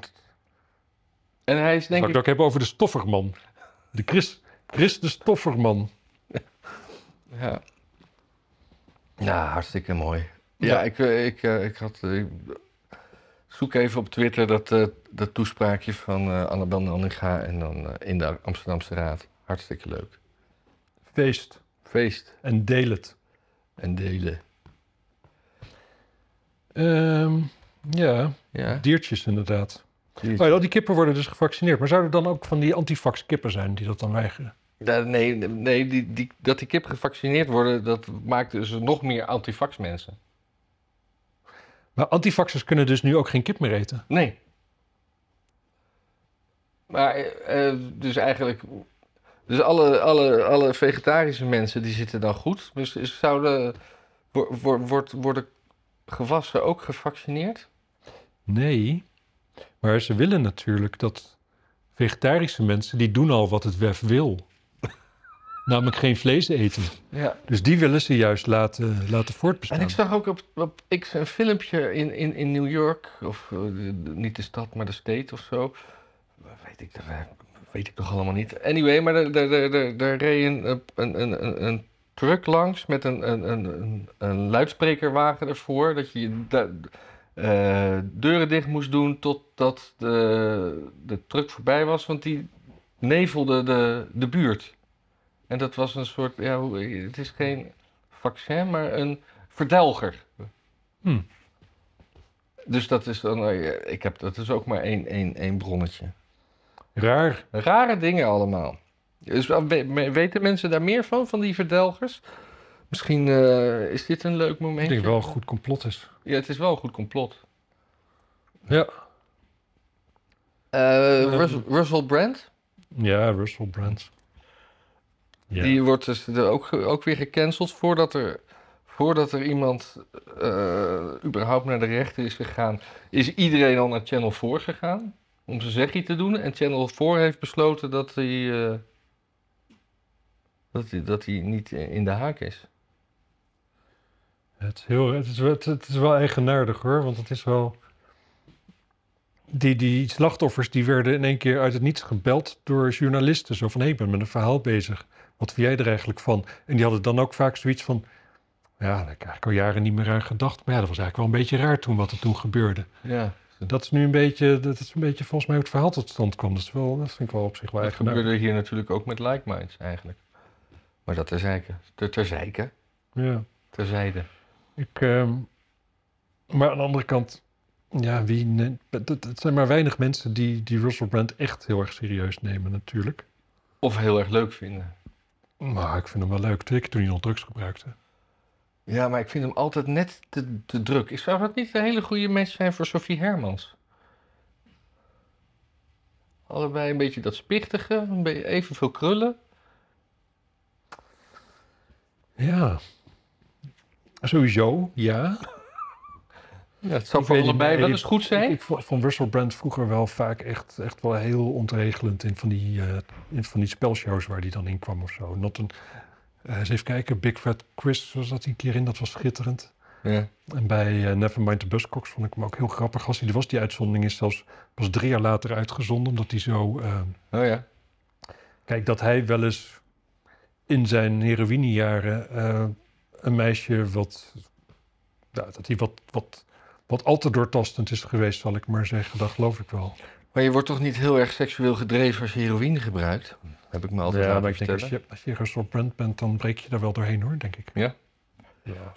En hij is denk ik ik. het ook hebben over de stofferman. De Chris, Chris de stofferman. Ja. ja, hartstikke mooi. Ja, Ja. ik, eh, ik, eh, ik had. eh, zoek even op Twitter dat, eh, dat toespraakje van eh Annabel Nanninga en dan in de Amsterdamse Raad. Hartstikke leuk. Feest. Feest. En deel het. En delen. Ehm, ja, Ja. diertjes inderdaad. Oh al die kippen worden dus gevaccineerd. Maar zouden er dan ook van die antivax kippen zijn die dat dan weigeren? Nee, nee die, die, dat die kippen gevaccineerd worden, dat maakt dus nog meer antivax mensen. Maar antivaxers kunnen dus nu ook geen kip meer eten. Nee. Maar, eh, dus eigenlijk... Dus alle, alle, alle vegetarische mensen, die zitten dan goed. Dus is- zouden... wo- wo- wordt, worden gewassen ook gevaccineerd? Nee, maar ze willen natuurlijk dat vegetarische mensen, die doen al wat het WEF wil. Namelijk geen vlees eten. Ja. Dus die willen ze juist laten, laten voortbestaan. En ik zag ook op, op X een filmpje in, in, in New York, of eh, niet de stad, maar de state of zo. Weet ik, dat eh, weet ik toch allemaal niet. Anyway, maar daar, daar, daar, reed een, een, een, een, een truck langs met een, een, een, een, een luidsprekerwagen ervoor. Dat je eh, deuren dicht moest doen totdat de, de truck voorbij was, want die nevelde de, de buurt. En dat was een soort, ja, het is geen vaccin, maar een verdelger. Hm. Dus dat is dan, eh, ik heb, dat is ook maar één, één, één bronnetje. Raar. Rare dingen allemaal. Dus me- weten mensen daar meer van, van die verdelgers? Misschien eh, is dit een leuk Ik momentje. denk wel een goed complot is. Ja, het is wel een goed complot. Ja. Eh. Russell, Russell Brand, Ja, Russell Brand. Ja. die wordt dus ook, ook weer gecanceld voordat er, voordat er iemand eh, überhaupt naar de rechter is gegaan. Is iedereen al naar Channel 4 gegaan om zijn zegje te doen. En Channel 4 heeft besloten dat hij, dat hij, dat hij niet in de haak is. Het, is heel, het, is, wel- het, is wel eigenaardig hoor, want het is wel... Die, die slachtoffers die werden in één keer uit het niets gebeld door journalisten. Zo van, hé, ik ben met een verhaal bezig. Wat vind jij er eigenlijk van? En die hadden dan ook vaak zoiets van... Ja, daar heb ik eigenlijk al jaren niet meer aan gedacht. Maar ja, dat was eigenlijk wel een beetje raar toen wat er toen gebeurde. Ja, Dat is nu een beetje, dat is een beetje volgens mij hoe het verhaal tot stand kwam. Dat, is wel, dat vind ik wel op zich wel dat gebeurde hier natuurlijk ook met Like Minds eigenlijk. Maar dat terzijde. Ter, terzijde. Ja. Terzijde. Ik, ehm, maar aan de andere kant, ja, wie het, zijn maar weinig mensen die, die Russell Brand echt heel erg serieus nemen natuurlijk. Of heel erg leuk vinden. Maar ik vind hem wel leuk. Zeker toen hij nog drugs gebruikte. Ja, maar ik vind hem altijd net te, te druk. Ik Zou dat niet een hele goede match zijn voor Sophie Hermans? Allebei een beetje dat spichtige, een beetje evenveel krullen. Ja. Sowieso, ja. Ja, het zou Ik voor allebei wel eens goed zijn. Ik vond vond Russell Brand vroeger wel vaak echt, echt wel heel ontregelend in van die, in van die spelshows waar hij dan in kwam of zo. Not een, eh, eens even kijken, Big Fat Quiz was dat een keer in, dat was schitterend. Ja. En bij eh, Nevermind the Buzzcocks vond ik hem ook heel grappig. Als hij er was, die uitzondering is zelfs pas drie jaar later uitgezonden. Omdat hij zo... Oh ja. kijk, dat hij wel eens in zijn heroïnejaren een meisje wat... Ja, dat hij wat, wat, wat al te doortastend is geweest, zal ik maar zeggen. Dat geloof ik wel. Maar je wordt toch niet heel erg seksueel gedreven als je heroïne gebruikt? Heb ik me altijd ja, maar ik denk als je, als je Brand bent, dan breek je daar wel doorheen hoor, denk ik. Ja? Ja.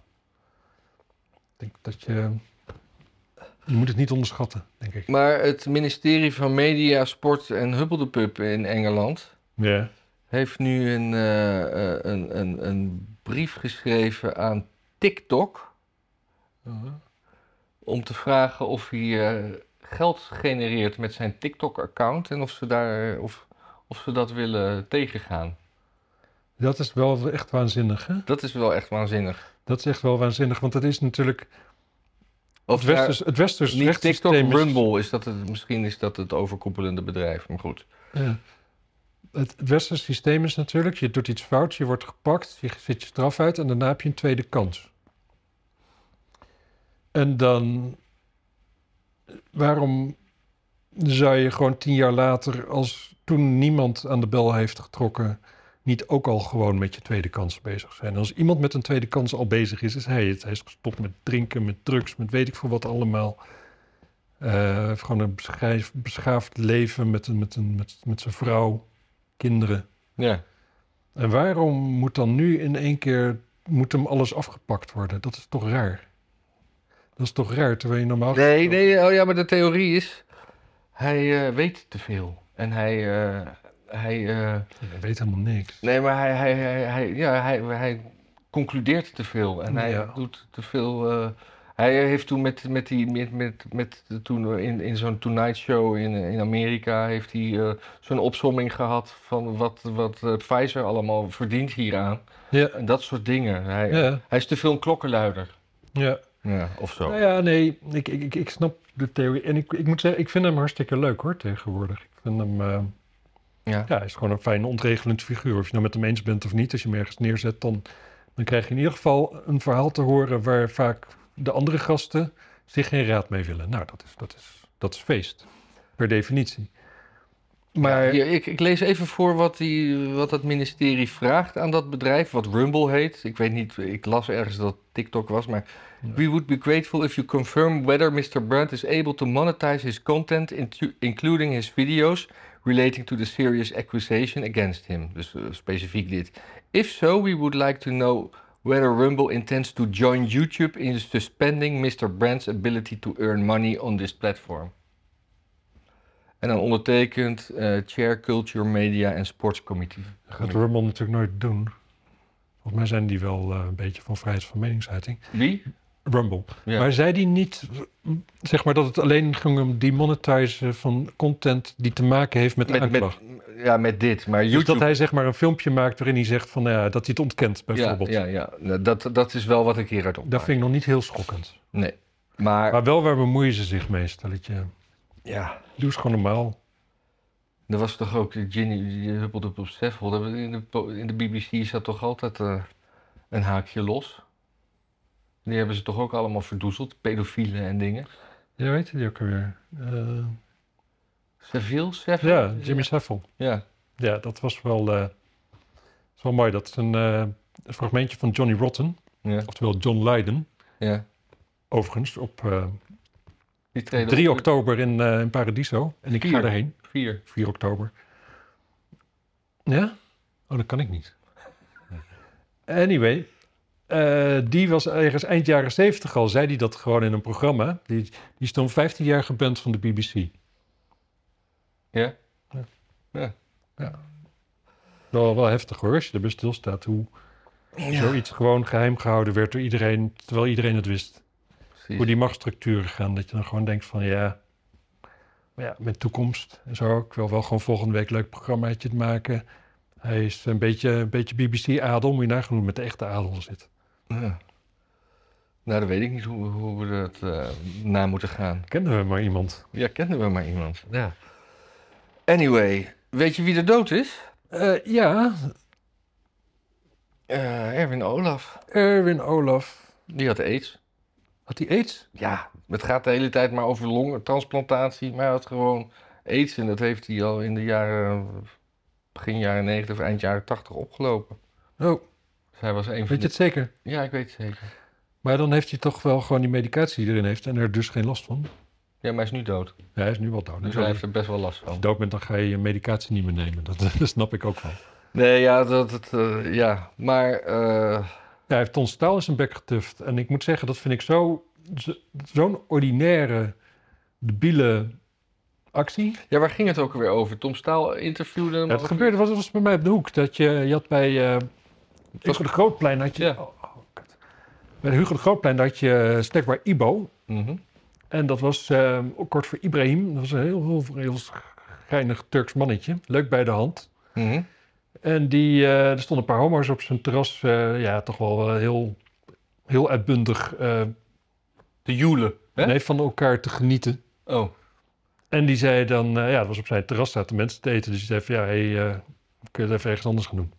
Ik denk dat je... Je moet het niet onderschatten, denk ik. Maar het ministerie van Media, Sport en Huppeldepup in Engeland... Ja. heeft nu een, eh, eh, een, een, een brief geschreven aan TikTok... om te vragen of hij eh, geld genereert met zijn TikTok-account... en of ze, daar, of, of ze dat willen tegengaan. Dat is wel echt waanzinnig, hè? Dat is wel echt waanzinnig. Dat is echt wel waanzinnig, want het is natuurlijk... Of het westers, het westers niet TikTok, is- Rumble, is dat het, misschien is dat het overkoepelende bedrijf, maar goed. Ja. Het, het westerse systeem is natuurlijk, je doet iets fouts, je wordt gepakt, je zit je straf uit en daarna heb je een tweede kans. En dan, waarom zou je gewoon tien jaar later, als toen niemand aan de bel heeft getrokken, niet ook al gewoon met je tweede kans bezig zijn? Als iemand met een tweede kans al bezig is, is hij het. Hij is gestopt met drinken, met drugs, met weet ik veel wat allemaal. Heeft gewoon een beschaafd leven met, met, een, met, met zijn vrouw, kinderen. Ja. En waarom moet dan nu in één keer moet hem alles afgepakt worden? Dat is toch raar? Dat is toch raar, terwijl je normaal... Nee, nee, oh ja, maar de theorie is... Hij eh, weet te veel. En hij... eh, hij eh, Je weet helemaal niks. nee, maar hij, hij, hij, hij, ja, hij, hij concludeert te veel. En hij Ja. doet te veel... hij heeft toen met, met die... Met, met, met, toen in, in zo'n Tonight Show in, in Amerika... heeft hij eh, zo'n opsomming gehad... van wat, wat eh, Pfizer allemaal verdient hieraan. Ja, En dat soort dingen. Hij, ja, hij is te veel een klokkenluider. ja. Ja, of zo. Nou ja, nee, ik, ik, ik, ik snap de theorie. En ik, ik moet zeggen, ik vind hem hartstikke leuk hoor, tegenwoordig. Ik vind hem, eh, Ja. ja, hij is gewoon een fijn ontregelend figuur. Of je nou met hem eens bent of niet, als je hem ergens neerzet, dan, dan krijg je in ieder geval een verhaal te horen waar vaak de andere gasten zich geen raad mee willen. Nou, dat is, dat is, dat is feest, per definitie. Maar, Ja, ik, ik lees even voor wat, die, wat het ministerie vraagt aan dat bedrijf, wat Rumble heet. Ik weet niet, ik las ergens dat TikTok was, maar... Ja. We would be grateful if you confirm whether Mr. Brandt is able to monetize his content, including his videos, relating to the serious accusation against him. Dus eh, specifiek dit. If so, we would like to know whether Rumble intends to join YouTube in suspending Mr. Brandt's ability to earn money on this platform. En dan ondertekend eh, Chair Culture, Media en Sports Committee. dat gaat Rumble natuurlijk nooit doen. Volgens mij zijn die wel eh, een beetje van vrijheid van meningsuiting. Wie? Rumble. Ja. Maar zei die niet, zeg maar, dat het alleen ging om demonetizen van content die te maken heeft met de met, aanklacht? met, ja, met dit. Maar Dus YouTube... dat hij zeg maar een filmpje maakt waarin hij zegt van, nou ja, dat hij het ontkent ja, bijvoorbeeld. ja, ja. Nou, Dat, dat is wel wat ik hieruit opmaak. Dat vind ik nog niet heel schokkend. Nee. Maar, Maar wel waar bemoeien ze zich mee, stelletje. ja, Doe eens gewoon normaal. er was toch ook eh, Ginny, die huppelde op Seffel. In de, in de BBC zat toch altijd eh, een haakje los. Die hebben ze toch ook allemaal verdoezeld, pedofielen en dingen. Ja, weet je die ook alweer? Eh, Seville? Seffel? ja, Jimmy Savile. Ja. Ja, dat was wel, is wel mooi. Dat is een, eh, een fragmentje van Johnny Rotten, Ja. oftewel John Lydon. ja. Overigens, op Die treden 3 op- oktober in, in Paradiso. En ik ga erheen. Vier. 4 oktober. Ja? Oh, dat kan ik niet. Anyway, eh, die was ergens eind jaren 70 al, zei hij dat gewoon in een programma. Die, die is toen 15 jaar geband van de BBC. Ja? Wel, wel heftig hoor, als je erbij stilstaat hoe zoiets gewoon geheim gehouden werd door iedereen, terwijl iedereen het wist. Precies. Hoe die machtsstructuren gaan, dat je dan gewoon denkt van ja, maar ja, met toekomst en zo. Ik wil wel gewoon volgende week een leuk programmaatje te maken. Hij is een beetje, een beetje BBC-adel, moet je het met de echte adel zit. Ja. Nou, dan weet ik niet hoe, hoe we dat eh, na moeten gaan. Kennen we maar iemand. Ja, kenden we maar iemand. Ja. Anyway, weet je wie er dood is? Eh, ja, Eh, Erwin Olaf. Erwin Olaf. Die had aids. Had hij aids? Ja, het gaat de hele tijd maar over longtransplantatie. Maar hij had gewoon aids. En dat heeft hij al in de jaren... begin jaren 90 of eind jaren 80 opgelopen. Oh, Hij was een van weet je het zeker? Ja, ik weet het zeker. Maar dan heeft hij toch wel gewoon die medicatie die erin heeft en er dus geen last van. Ja, maar hij is nu dood. Ja, hij is nu wel dood. Dus Dus hij als heeft er best wel last je van. dood bent, dan ga je je medicatie niet meer nemen. Dat, dat snap ik ook wel. Nee, ja, dat... dat eh, ja, maar... eh, Ja, hij heeft Ton Staal in zijn bek getuft. En ik moet zeggen, dat vind ik zo, zo- zo'n ordinaire, debiele actie. ja, waar ging het ook alweer over? Tom Staal interviewde hem Ja, het gebeurde, was, was bij mij op de hoek. Dat je, je had bij eh Hugo de Grootplein, had je... Ja. Oh, oh, bij Hugo de Grootplein had je snackbar Ibo. Mhm. En dat was eh, ook kort voor Ibrahim. Dat was een heel, heel, heel geinig Turks mannetje. Leuk bij de hand. Mhm. En die, eh, er stonden een paar homo's op zijn terras. eh, ja, toch wel eh, heel, heel uitbundig eh, De joelen. Hè? nee, van elkaar te genieten. Oh. En die zei dan, eh, ja, dat was op zijn terras, zaten mensen te eten. Dus die zei van, ja, hey, eh, kun je het even ergens anders gaan doen?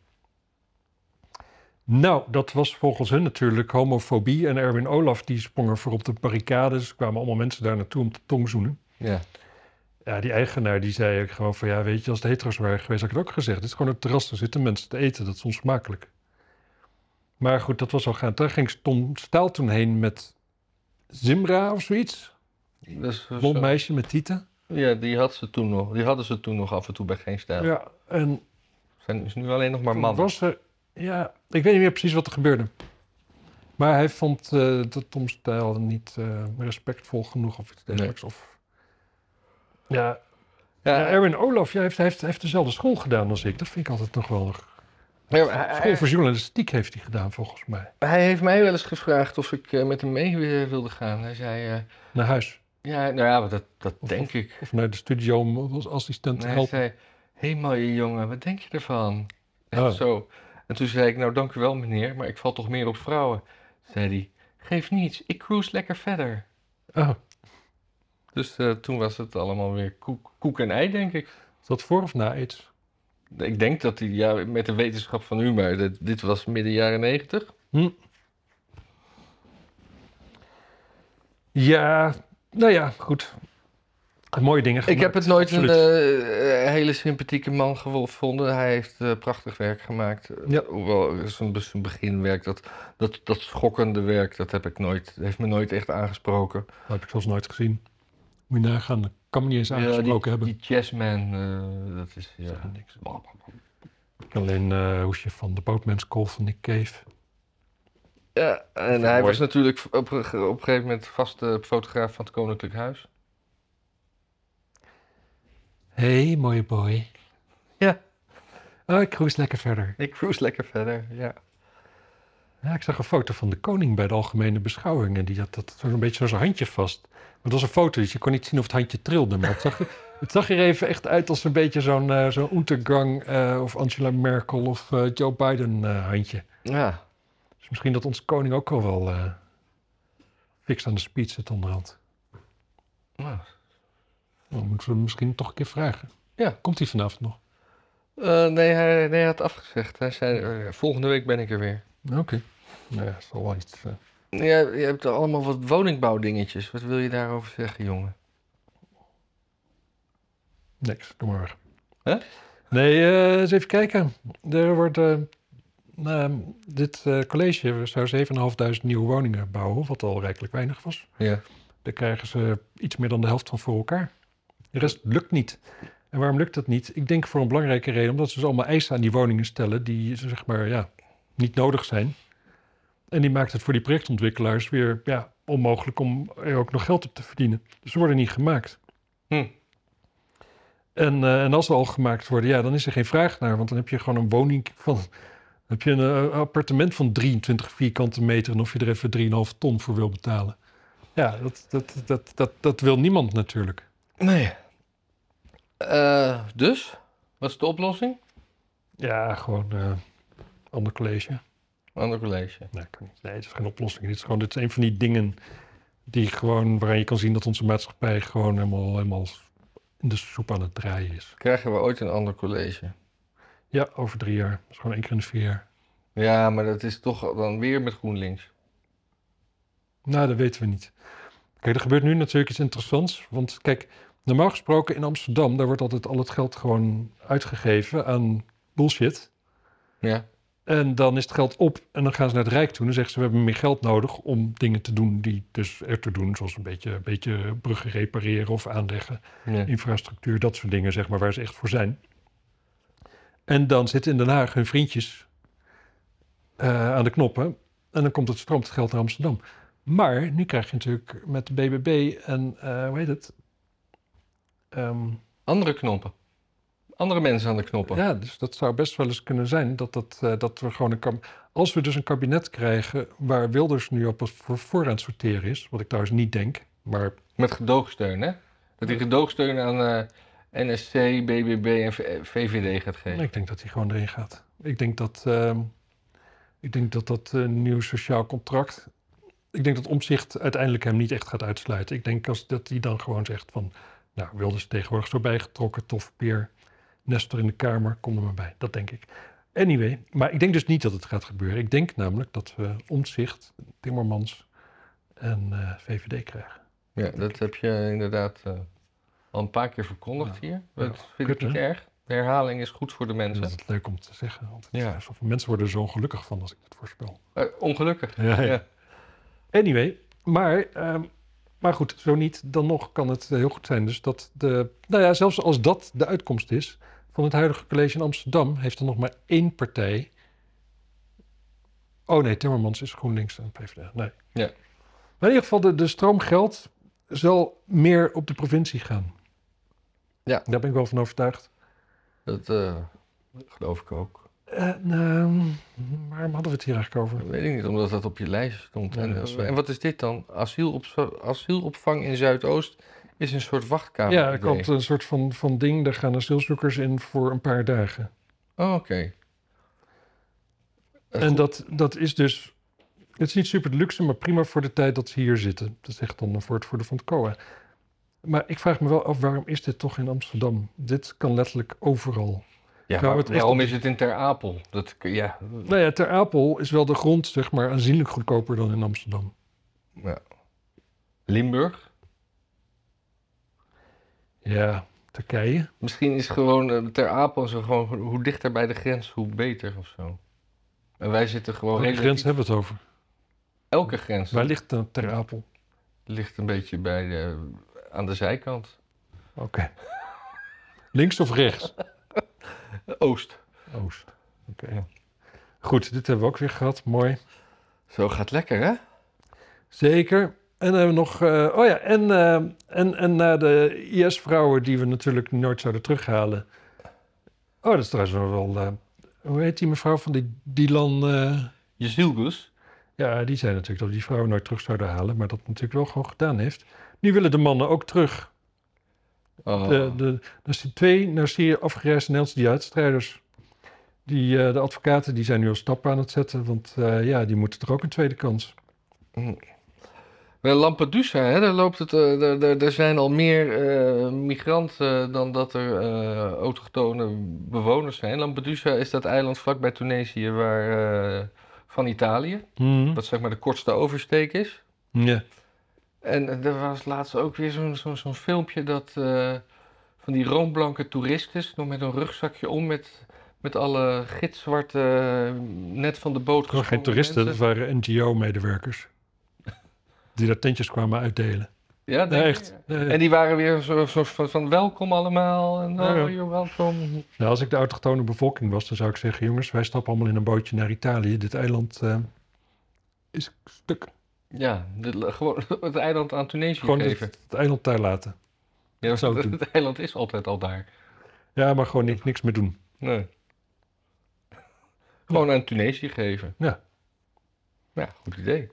Nou, dat was volgens hun natuurlijk homofobie. En Erwin Olaf, die sprong er voor op de barricades. Er kwamen allemaal mensen daar naartoe om te tongzoenen. Ja. Ja, die eigenaar die zei ook gewoon van, ja, weet je, als het hetero's waren geweest, had ik het ook gezegd. Dit is gewoon een terras, daar zitten mensen te eten, dat is onsmakelijk. Maar goed, dat was al gaan. Daar ging Tom Staal toen heen met Zimra of zoiets. Eh, Blond zo- meisje met tieten. Ja, die, had ze toen nog, die hadden ze toen nog af en toe bij Geen Stijl. Ja, en Zijn is nu alleen nog maar mannen. Was er, ja, ik weet niet meer precies wat er gebeurde. Maar hij vond eh, de Tom Stijl niet eh, respectvol genoeg of iets dergelijks. Of, ja, Ja, Erwin Olaf ja, heeft, hij heeft, hij heeft dezelfde school gedaan als ik. Dat vind ik altijd nog wel... ja, hij- School voor journalistiek heeft hij gedaan, volgens mij. Hij heeft mij wel eens gevraagd of ik eh, met hem mee wilde gaan. Hij zei, Naar huis. ja, nou ja, dat, dat Of- denk ik. Of naar de studio om als assistent te hij helpen. zei, hé hey, mooie jongen, wat denk je ervan? Echt Oh. zo. En toen zei ik, nou dank u wel meneer, maar ik val toch meer op vrouwen. Zei hij, geef niets, ik cruise lekker verder. Oh, Dus eh, toen was het allemaal weer koek, koek en ei, denk ik. is dat voor of na aids? Ik denk dat hij, ja, met de wetenschap van u, maar dit, dit was midden jaren negentig. Hm. Ja, nou ja, goed. Mooie dingen Ik heb het nooit een absoluut. eh, hele sympathieke man gevonden. Hij heeft eh, prachtig werk gemaakt. Ja. Hoewel zijn, zijn beginwerk, dat, dat, dat schokkende werk, dat heb ik nooit, heeft me nooit echt aangesproken. Dat heb ik zelfs nooit gezien. Moet je nagaan, dat kan me niet eens Ja, aangesproken die, hebben. die Jazzman, eh, dat is... Ja. Niks. Alleen eh hoesje van de Boatman's Call van Nick Cave. Ja, en Mooi. hij was natuurlijk op, op een gegeven moment vaste fotograaf van het Koninklijk Huis. Hey, mooie boy. Ja. Oh, ik cruise lekker verder. Ik cruise lekker verder, ja. Ja, ik zag een foto van de koning bij de algemene beschouwingen. Die had dat zo'n beetje zo zijn handje vast. Maar het was een foto, dus je kon niet zien of het handje trilde. Maar het zag, het zag er even echt uit als een beetje zo'n eh zo'n Untergang eh, of Angela Merkel of eh, Joe Biden handje. Ja, Dus misschien dat onze koning ook al wel eh fix aan de speed zit onderhand. nou, Dan moeten we hem misschien toch een keer vragen. Ja. Komt hij vanavond nog? Eh, nee, hij, nee, hij had afgezegd. Hij zei, eh, volgende week ben ik er weer. Oké. Nou ja, zal wel iets... eh, Ja, je hebt allemaal wat woningbouwdingetjes. Wat wil je daarover zeggen, jongen? Niks, doe maar? Nee, eens even kijken. Er wordt, nou, dit college zou 7.500 nieuwe woningen bouwen, wat al rijkelijk weinig was. Ja. Daar krijgen ze iets meer dan de helft van voor elkaar. De rest lukt niet. En waarom lukt dat niet? Ik denk voor een belangrijke reden, omdat ze dus allemaal eisen aan die woningen stellen die zeg maar ja, niet nodig zijn. En die maakt het voor die projectontwikkelaars weer ja, onmogelijk om er ook nog geld op te verdienen. Dus ze worden niet gemaakt. Hm. En, eh, en als ze al gemaakt worden, ja, dan is er geen vraag naar. Want dan heb je gewoon een woning van. heb je een eh, appartement van 23 vierkante meter. En of je er even 3,5 ton voor wil betalen. Ja, dat, dat, dat, dat, dat wil niemand natuurlijk. Nee. Eh, dus? Wat is de oplossing? Ja, gewoon eh ander college. Ander college. Nee, kan niet. nee, het is geen oplossing. Dit is gewoon dit is een van die dingen die gewoon, waaraan je kan zien dat onze maatschappij gewoon helemaal, helemaal in de soep aan het draaien is. Krijgen we ooit een ander college? Ja, over drie jaar. Dat is gewoon één keer in de vier jaar. Ja, maar dat is toch dan weer met GroenLinks. Nou, dat weten we niet. Kijk, er gebeurt nu natuurlijk iets interessants. Want kijk, normaal gesproken in Amsterdam, daar wordt altijd al het geld gewoon uitgegeven aan bullshit. Ja. En dan is het geld op en dan gaan ze naar het Rijk toe. En dan zeggen ze, we hebben meer geld nodig om dingen te doen die dus er te doen. Zoals een beetje, een beetje bruggen repareren of aanleggen. ja. Infrastructuur, dat soort dingen, zeg maar, waar ze echt voor zijn. En dan zitten in Den Haag hun vriendjes eh, aan de knoppen. En dan komt het stroomt het geld naar Amsterdam. Maar nu krijg je natuurlijk met de BBB en eh, hoe heet het? Ehm, Andere knoppen. Andere mensen aan de knoppen. ja, dus dat zou best wel eens kunnen zijn dat, dat, eh, dat we gewoon een Als we dus een kabinet krijgen waar Wilders nu op het voor, voor aan het sorteren is, wat ik trouwens niet denk, maar Met gedoogsteun, hè? Dat hij gedoogsteun aan eh, NSC, BBB en VVD gaat geven. ik denk dat hij gewoon erin gaat. Ik denk dat ehm, ik denk dat dat eh, nieuw sociaal contract. Ik denk dat omzicht uiteindelijk hem niet echt gaat uitsluiten. Ik denk als dat hij dan gewoon zegt van, nou Wilders tegenwoordig zo bijgetrokken, tof peer, Nestor in de kamer, kom er maar bij. Dat denk ik. Anyway, maar ik denk dus niet dat het gaat gebeuren. Ik denk namelijk dat we omzicht, Timmermans en eh, VVD krijgen. Ja, dat heb je inderdaad eh, al een paar keer verkondigd Ja. hier. Dat Ja, vind kut, ik niet hè? erg. De herhaling is goed voor de En mensen. dat is leuk om te zeggen. Want Ja. alsof mensen worden er zo ongelukkig van als ik het voorspel. Eh, ongelukkig. Ja, Ja. Anyway, maar, ehm, maar goed, zo niet, dan nog kan het eh, heel goed zijn. Dus dat de, nou ja, zelfs als dat de uitkomst is, van het huidige college in Amsterdam heeft er nog maar één partij. Oh nee, Timmermans is GroenLinks en PvdA. Nee. Ja. Maar in ieder geval, de, de stroomgeld zal meer op de provincie gaan. Ja. Daar ben ik wel van overtuigd. Dat eh, geloof ik ook. Eh, nou, waarom hadden we het hier eigenlijk over? Dat weet ik niet, omdat dat op je lijst stond. Ja, en, en wat is dit dan? Asielop asielopvang in Zuidoost is een soort wachtkamer. ja, er komt een soort van, van ding, daar gaan asielzoekers in voor een paar dagen. Oh, oké. Eh, En goed. dat, dat is dus, het is niet super luxe, maar prima voor de tijd dat ze hier zitten. Dat is echt dan een woordvoerder van het COA. Maar ik vraag me wel af, waarom is dit toch in Amsterdam? Dit kan letterlijk overal. Ja, Nou, waarom is het in Ter Apel? Dat, ja, Nou ja, Ter Apel is wel de grond, zeg maar, aanzienlijk goedkoper dan in Amsterdam. ja. Limburg? Ja, Turkije. Misschien is gewoon eh, Ter Apel zo gewoon hoe dichter bij de grens, hoe beter of zo. En wij zitten gewoon Welke relatief- grens hebben we het over? Elke grens Waar ligt dan Ter Apel? ligt een beetje bij de, aan de zijkant. Oké. Links of rechts? Oost. Oost. Oké. Goed, dit hebben we ook weer gehad. Mooi. Zo gaat lekker, hè? Zeker. En dan hebben we nog. eh, oh ja, en, eh, en, en naar de IS-vrouwen die we natuurlijk nooit zouden terughalen. Oh, dat is trouwens wel. eh, hoe heet die mevrouw van die Dylan? eh, Jezielgus. ja, die zei natuurlijk dat we die vrouwen nooit terug zouden halen, maar dat natuurlijk wel gewoon gedaan heeft. Nu willen de mannen ook terug. Oh. De, er twee naar Syrië afgereisde Nederlandse. Die, eh, de advocaten die zijn nu al stappen aan het zetten, want eh, ja, die moeten er ook een tweede kans. Bij Lampedusa, hè, daar, loopt het, eh, daar, daar, daar zijn al meer eh, migranten dan dat er eh, autochtone bewoners zijn. Lampedusa is dat eiland vlakbij Tunesië waar, eh, van Italië, Mhm. wat zeg maar de kortste oversteek is. Ja. En er was laatst ook weer zo'n zo'n zo'n filmpje dat eh, van die roomblanke toeristen nog met een rugzakje om met, met alle gitzwarte eh, net van de boot Gewoon geen gesprongen toeristen, dat mensen. waren NGO-medewerkers. Die daar tentjes kwamen uitdelen. Ja, Nee, echt. Nee. En die waren weer zo, zo van, van welkom allemaal. En Ja, ja. oh, you're welcome. Nou, als ik de autochtone bevolking was, dan zou ik zeggen... jongens, wij stappen allemaal in een bootje naar Italië. Dit eiland eh, is stuk. Ja, de- gewoon het eiland aan Tunesië Gewoon geven. het eiland daar laten. Ja, zou ik het, doen. het eiland is altijd al daar. Ja, maar gewoon niks, niks meer doen. Nee. Gewoon aan Tunesië geven. Ja. Ja, goed idee.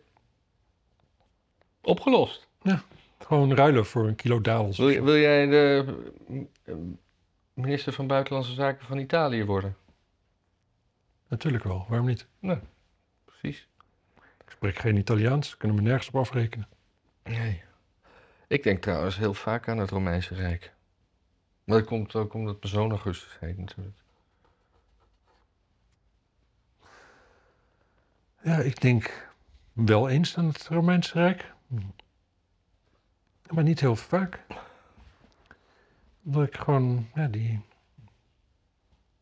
Opgelost. Gewoon ruilen voor een kilo dadels. Wil, wil jij de eh, minister van Buitenlandse Zaken van Italië worden? Natuurlijk wel, waarom niet? Precies. Ik spreek geen Italiaans, kunnen me nergens op afrekenen. Nee. Ik denk trouwens heel vaak aan het Romeinse Rijk. Maar dat komt ook omdat mijn zoon Augustus heet natuurlijk. Ja, ik denk wel eens aan het Romeinse Rijk. Maar niet heel vaak. Omdat ik gewoon, ja, die...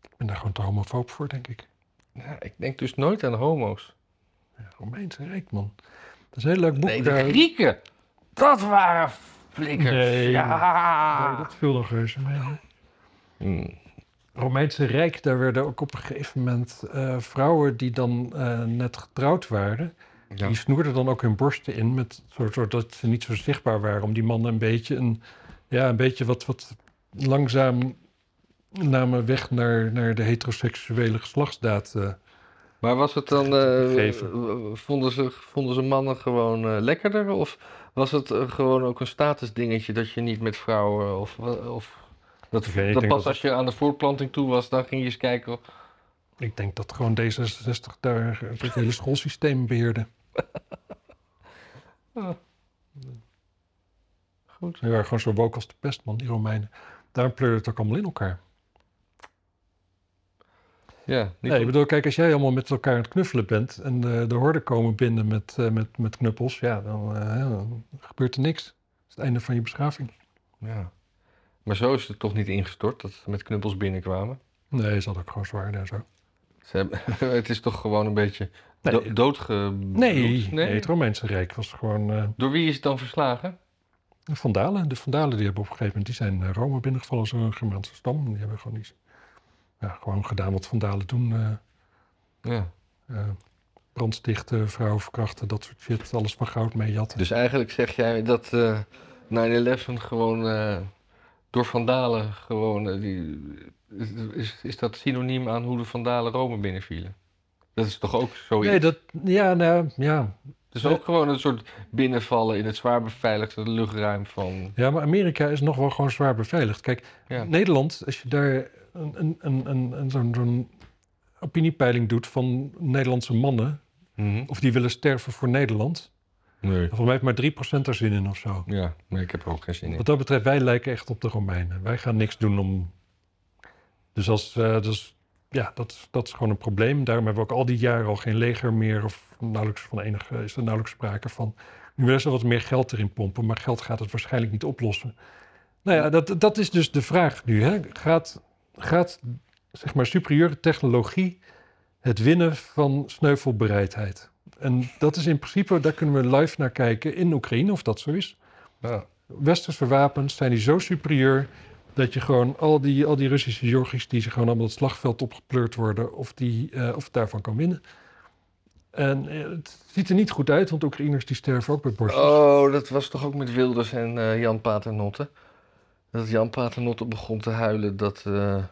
Ik ben daar gewoon te homofoob voor, denk ik. Ja, ik denk dus nooit aan homo's. Romeinse Rijk, man. Dat is een heel leuk boek. Nee, de eh, Grieken! Dat waren flikkers. Nee. Ja. nee, dat viel nog reuze mee. Hmm. Romeinse Rijk, daar werden ook op een gegeven moment eh, vrouwen die dan eh, net getrouwd waren, Ja. die snoerden dan ook hun borsten in, met, zo- zodat ze niet zo zichtbaar waren, om die mannen een beetje, een, ja, een beetje wat, wat langzaam namen weg naar, naar de heteroseksuele geslachtsdaad. Maar was het dan, eh, vonden, ze, vonden ze mannen gewoon eh, lekkerder? Of was het eh, gewoon ook een statusdingetje dat je niet met vrouwen of... of dat, Ik weet niet, dat pas dat als je aan de voortplanting toe was, dan ging je eens kijken. Ik denk dat gewoon D66 daar het hele schoolsysteem beheerde. Goed. Die waren gewoon zo woke als de pest, man, die Romeinen. Daarom pleurde het ook allemaal in elkaar. Ja, niet Nee, ik bedoel, kijk, als jij allemaal met elkaar aan het knuffelen bent en de, de horden komen binnen met, eh, met, met knuppels, ja, dan, eh, dan gebeurt er niks. Dat is het einde van je beschaving. Ja. Maar zo is het toch niet ingestort dat ze met knuppels binnenkwamen? Nee, ze had ook gewoon zwaar en zo. Ze hebben, het is toch gewoon een beetje Nee. do doodge... Nee, nee, het Romeinse Rijk was gewoon eh, Door wie is het dan verslagen? de Vandalen. De Vandalen die hebben op een gegeven moment, die zijn eh, Rome binnengevallen als een Germaanse stam. Die hebben gewoon iets ja, gewoon gedaan wat vandalen doen. eh, Ja. eh, brandstichten, vrouwen verkrachten, dat soort shit. Alles van goud mee jatten. Dus eigenlijk zeg jij dat eh 9-11 gewoon eh, door vandalen gewoon... die, is, is, is dat synoniem aan hoe de vandalen Rome binnenvielen? Dat is toch ook zoiets? nee, dat, ja, nou, ja. Het is ook gewoon een soort binnenvallen in het zwaar beveiligde luchtruim van... ja, maar Amerika is nog wel gewoon zwaar beveiligd. Kijk, Ja. Nederland, als je daar een, een, een, een, zo'n zo'n opiniepeiling doet van Nederlandse mannen, Mhm. of die willen sterven voor Nederland, Nee. volgens mij heeft maar 3% er zin in of zo. Ja, maar ik heb er ook geen zin in. Wat dat betreft, wij lijken echt op de Romeinen. Wij gaan niks doen om. Dus, als, eh, dus ja, dat, dat is gewoon een probleem. Daarom hebben we ook al die jaren al geen leger meer, of nauwelijks van enige, is er nauwelijks sprake van. Nu willen ze wat meer geld erin pompen, maar geld gaat het waarschijnlijk niet oplossen. Nou ja, dat, dat is dus de vraag nu. Hè? Gaat, gaat zeg maar superieure technologie het winnen van sneuvelbereidheid? En dat is in principe, daar kunnen we live naar kijken in Oekraïne, of dat zo is Ja. westerse wapens zijn die zo superieur dat je gewoon al die, al die Russische jochies die ze gewoon allemaal het slagveld opgepleurd worden, of, die, eh, of daarvan kan winnen. En eh, het ziet er niet goed uit, want Oekraïners die sterven ook bij borstjes. Oh, dat was toch ook met Wilders en eh, Jan Paternotte? Dat Jan Paternotte begon te huilen dat, eh,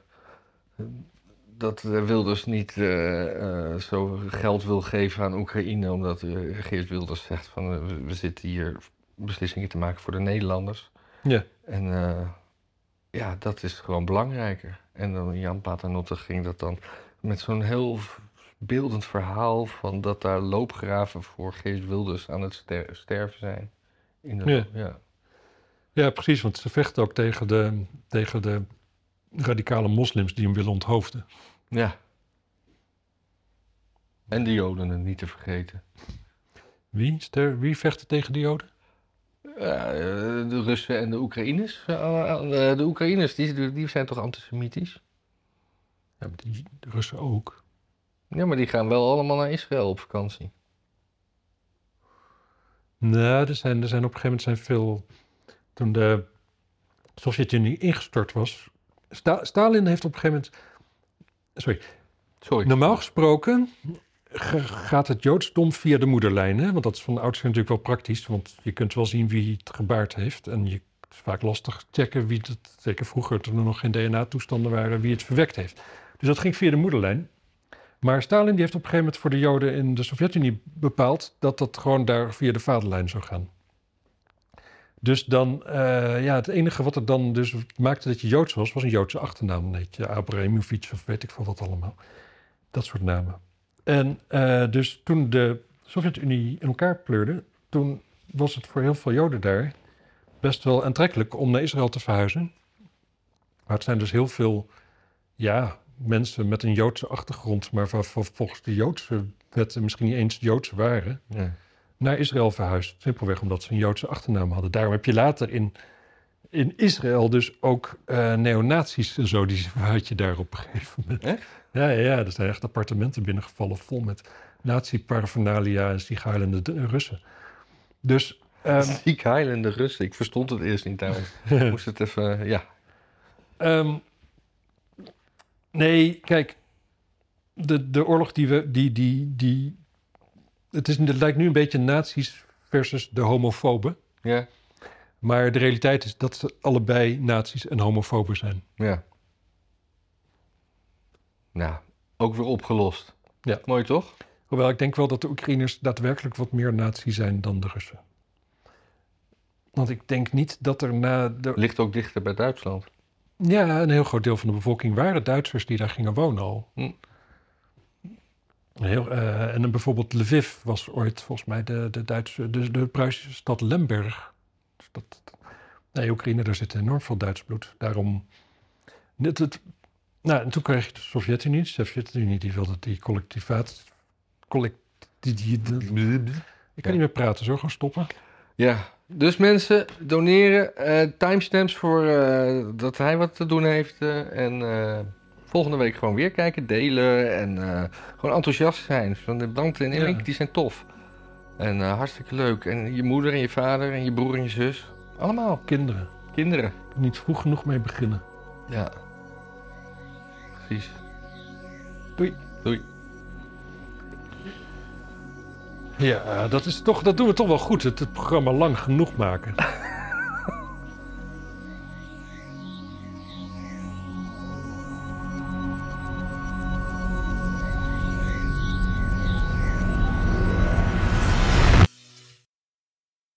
dat Wilders niet eh, eh, zo geld wil geven aan Oekraïne. Omdat Geert Wilders zegt van we, zitten hier beslissingen te maken voor de Nederlanders. Ja. En ja, dat is gewoon belangrijker. En dan Jan Paternotte ging dat dan met zo'n heel beeldend verhaal van dat daar loopgraven voor Geert Wilders aan het ster- sterven zijn. In de, Ja. ja. Ja, precies, want ze vechten ook tegen de, tegen de radicale moslims die hem willen onthoofden. Ja. En de Joden niet te vergeten. Wie, ster, wie vechten tegen de Joden? Ja, eh, de Russen en de Oekraïners. Eh, eh, De Oekraïners die, die zijn toch antisemitisch? Ja, maar die de Russen ook. Ja, maar die gaan wel allemaal naar Israël op vakantie. Nou, er zijn, er zijn op een gegeven moment zijn veel. Toen de Sovjet-Unie ingestort was. Sta- Stalin heeft op een gegeven moment. Sorry. Sorry. Normaal gesproken gaat het Joodsdom via de moederlijn. Hè? Want dat is van oudsher natuurlijk wel praktisch. Want je kunt wel zien wie het gebaard heeft. En je, is vaak lastig checken wie het. Zeker vroeger, toen er nog geen DNA-toestanden waren, wie het verwekt heeft. Dus dat ging via de moederlijn. Maar Stalin die heeft op een gegeven moment voor de Joden in de Sovjet-Unie bepaald dat dat gewoon daar via de vaderlijn zou gaan. Dus dan, eh, ja, het enige wat er dan dus maakte dat je Joods was, was een Joodse achternaam. Dan heet je of weet ik veel wat allemaal. Dat soort namen. En eh, dus toen de Sovjet-Unie in elkaar pleurde, toen was het voor heel veel Joden daar best wel aantrekkelijk om naar Israël te verhuizen. Maar het zijn dus heel veel, ja, mensen met een Joodse achtergrond, maar volgens de Joodse wetten misschien niet eens Joods waren, Ja. Naar Israël verhuisd. Simpelweg omdat ze een Joodse achternaam hadden. Daarom heb je later in, in Israël dus ook neonazies en zo, die had je daar op een gegeven moment. Echt? Ja, ja, ja, er zijn echt appartementen binnengevallen vol met nazi-paraphernalia en ziekhuilende Russen. Dus, heilende Russen. Ik verstond het eerst niet. Daarom moest het even... eh, Ja. Ehm, nee, kijk, de, de oorlog die we, die, die, die, het, is, het lijkt nu een beetje nazi's versus de homofoben. Ja. Maar de realiteit is dat ze allebei nazi's en homofoben zijn. Ja. Nou, ook weer opgelost. Ja. Mooi toch? Hoewel ik denk wel dat de Oekraïners daadwerkelijk wat meer nazi zijn dan de Russen. Want ik denk niet dat er na de... Ligt ook dichter bij Duitsland. Ja, een heel groot deel van de bevolking waren Duitsers die daar gingen wonen al. Hm. Heel, eh, en dan bijvoorbeeld Lviv was ooit volgens mij de, de, Duitse, de, de Pruisische stad Lemberg. Dus dat, nee, Oekraïne, daar zit enorm veel Duits bloed. Daarom... Het, het, nou, en toen kreeg je de Sovjet-Unie. De Sovjet-Unie die wilde die collectivaat... Collect, die, die, die- ik kan niet meer praten, zo gewoon stoppen. Ja, dus mensen doneren. eh, timestamps voor eh, dat hij wat te doen heeft. en volgende week gewoon weer kijken, delen. En eh, gewoon enthousiast zijn. Van de Dante en Erik, Ja. die zijn tof. En eh, hartstikke leuk. En je moeder en je vader en je broer en je zus. Allemaal Kinderen, kinderen. niet vroeg genoeg mee beginnen. Ja. precies. Doei. Doei. Ja, dat, is toch, dat doen we toch wel goed. Het, het programma lang genoeg maken.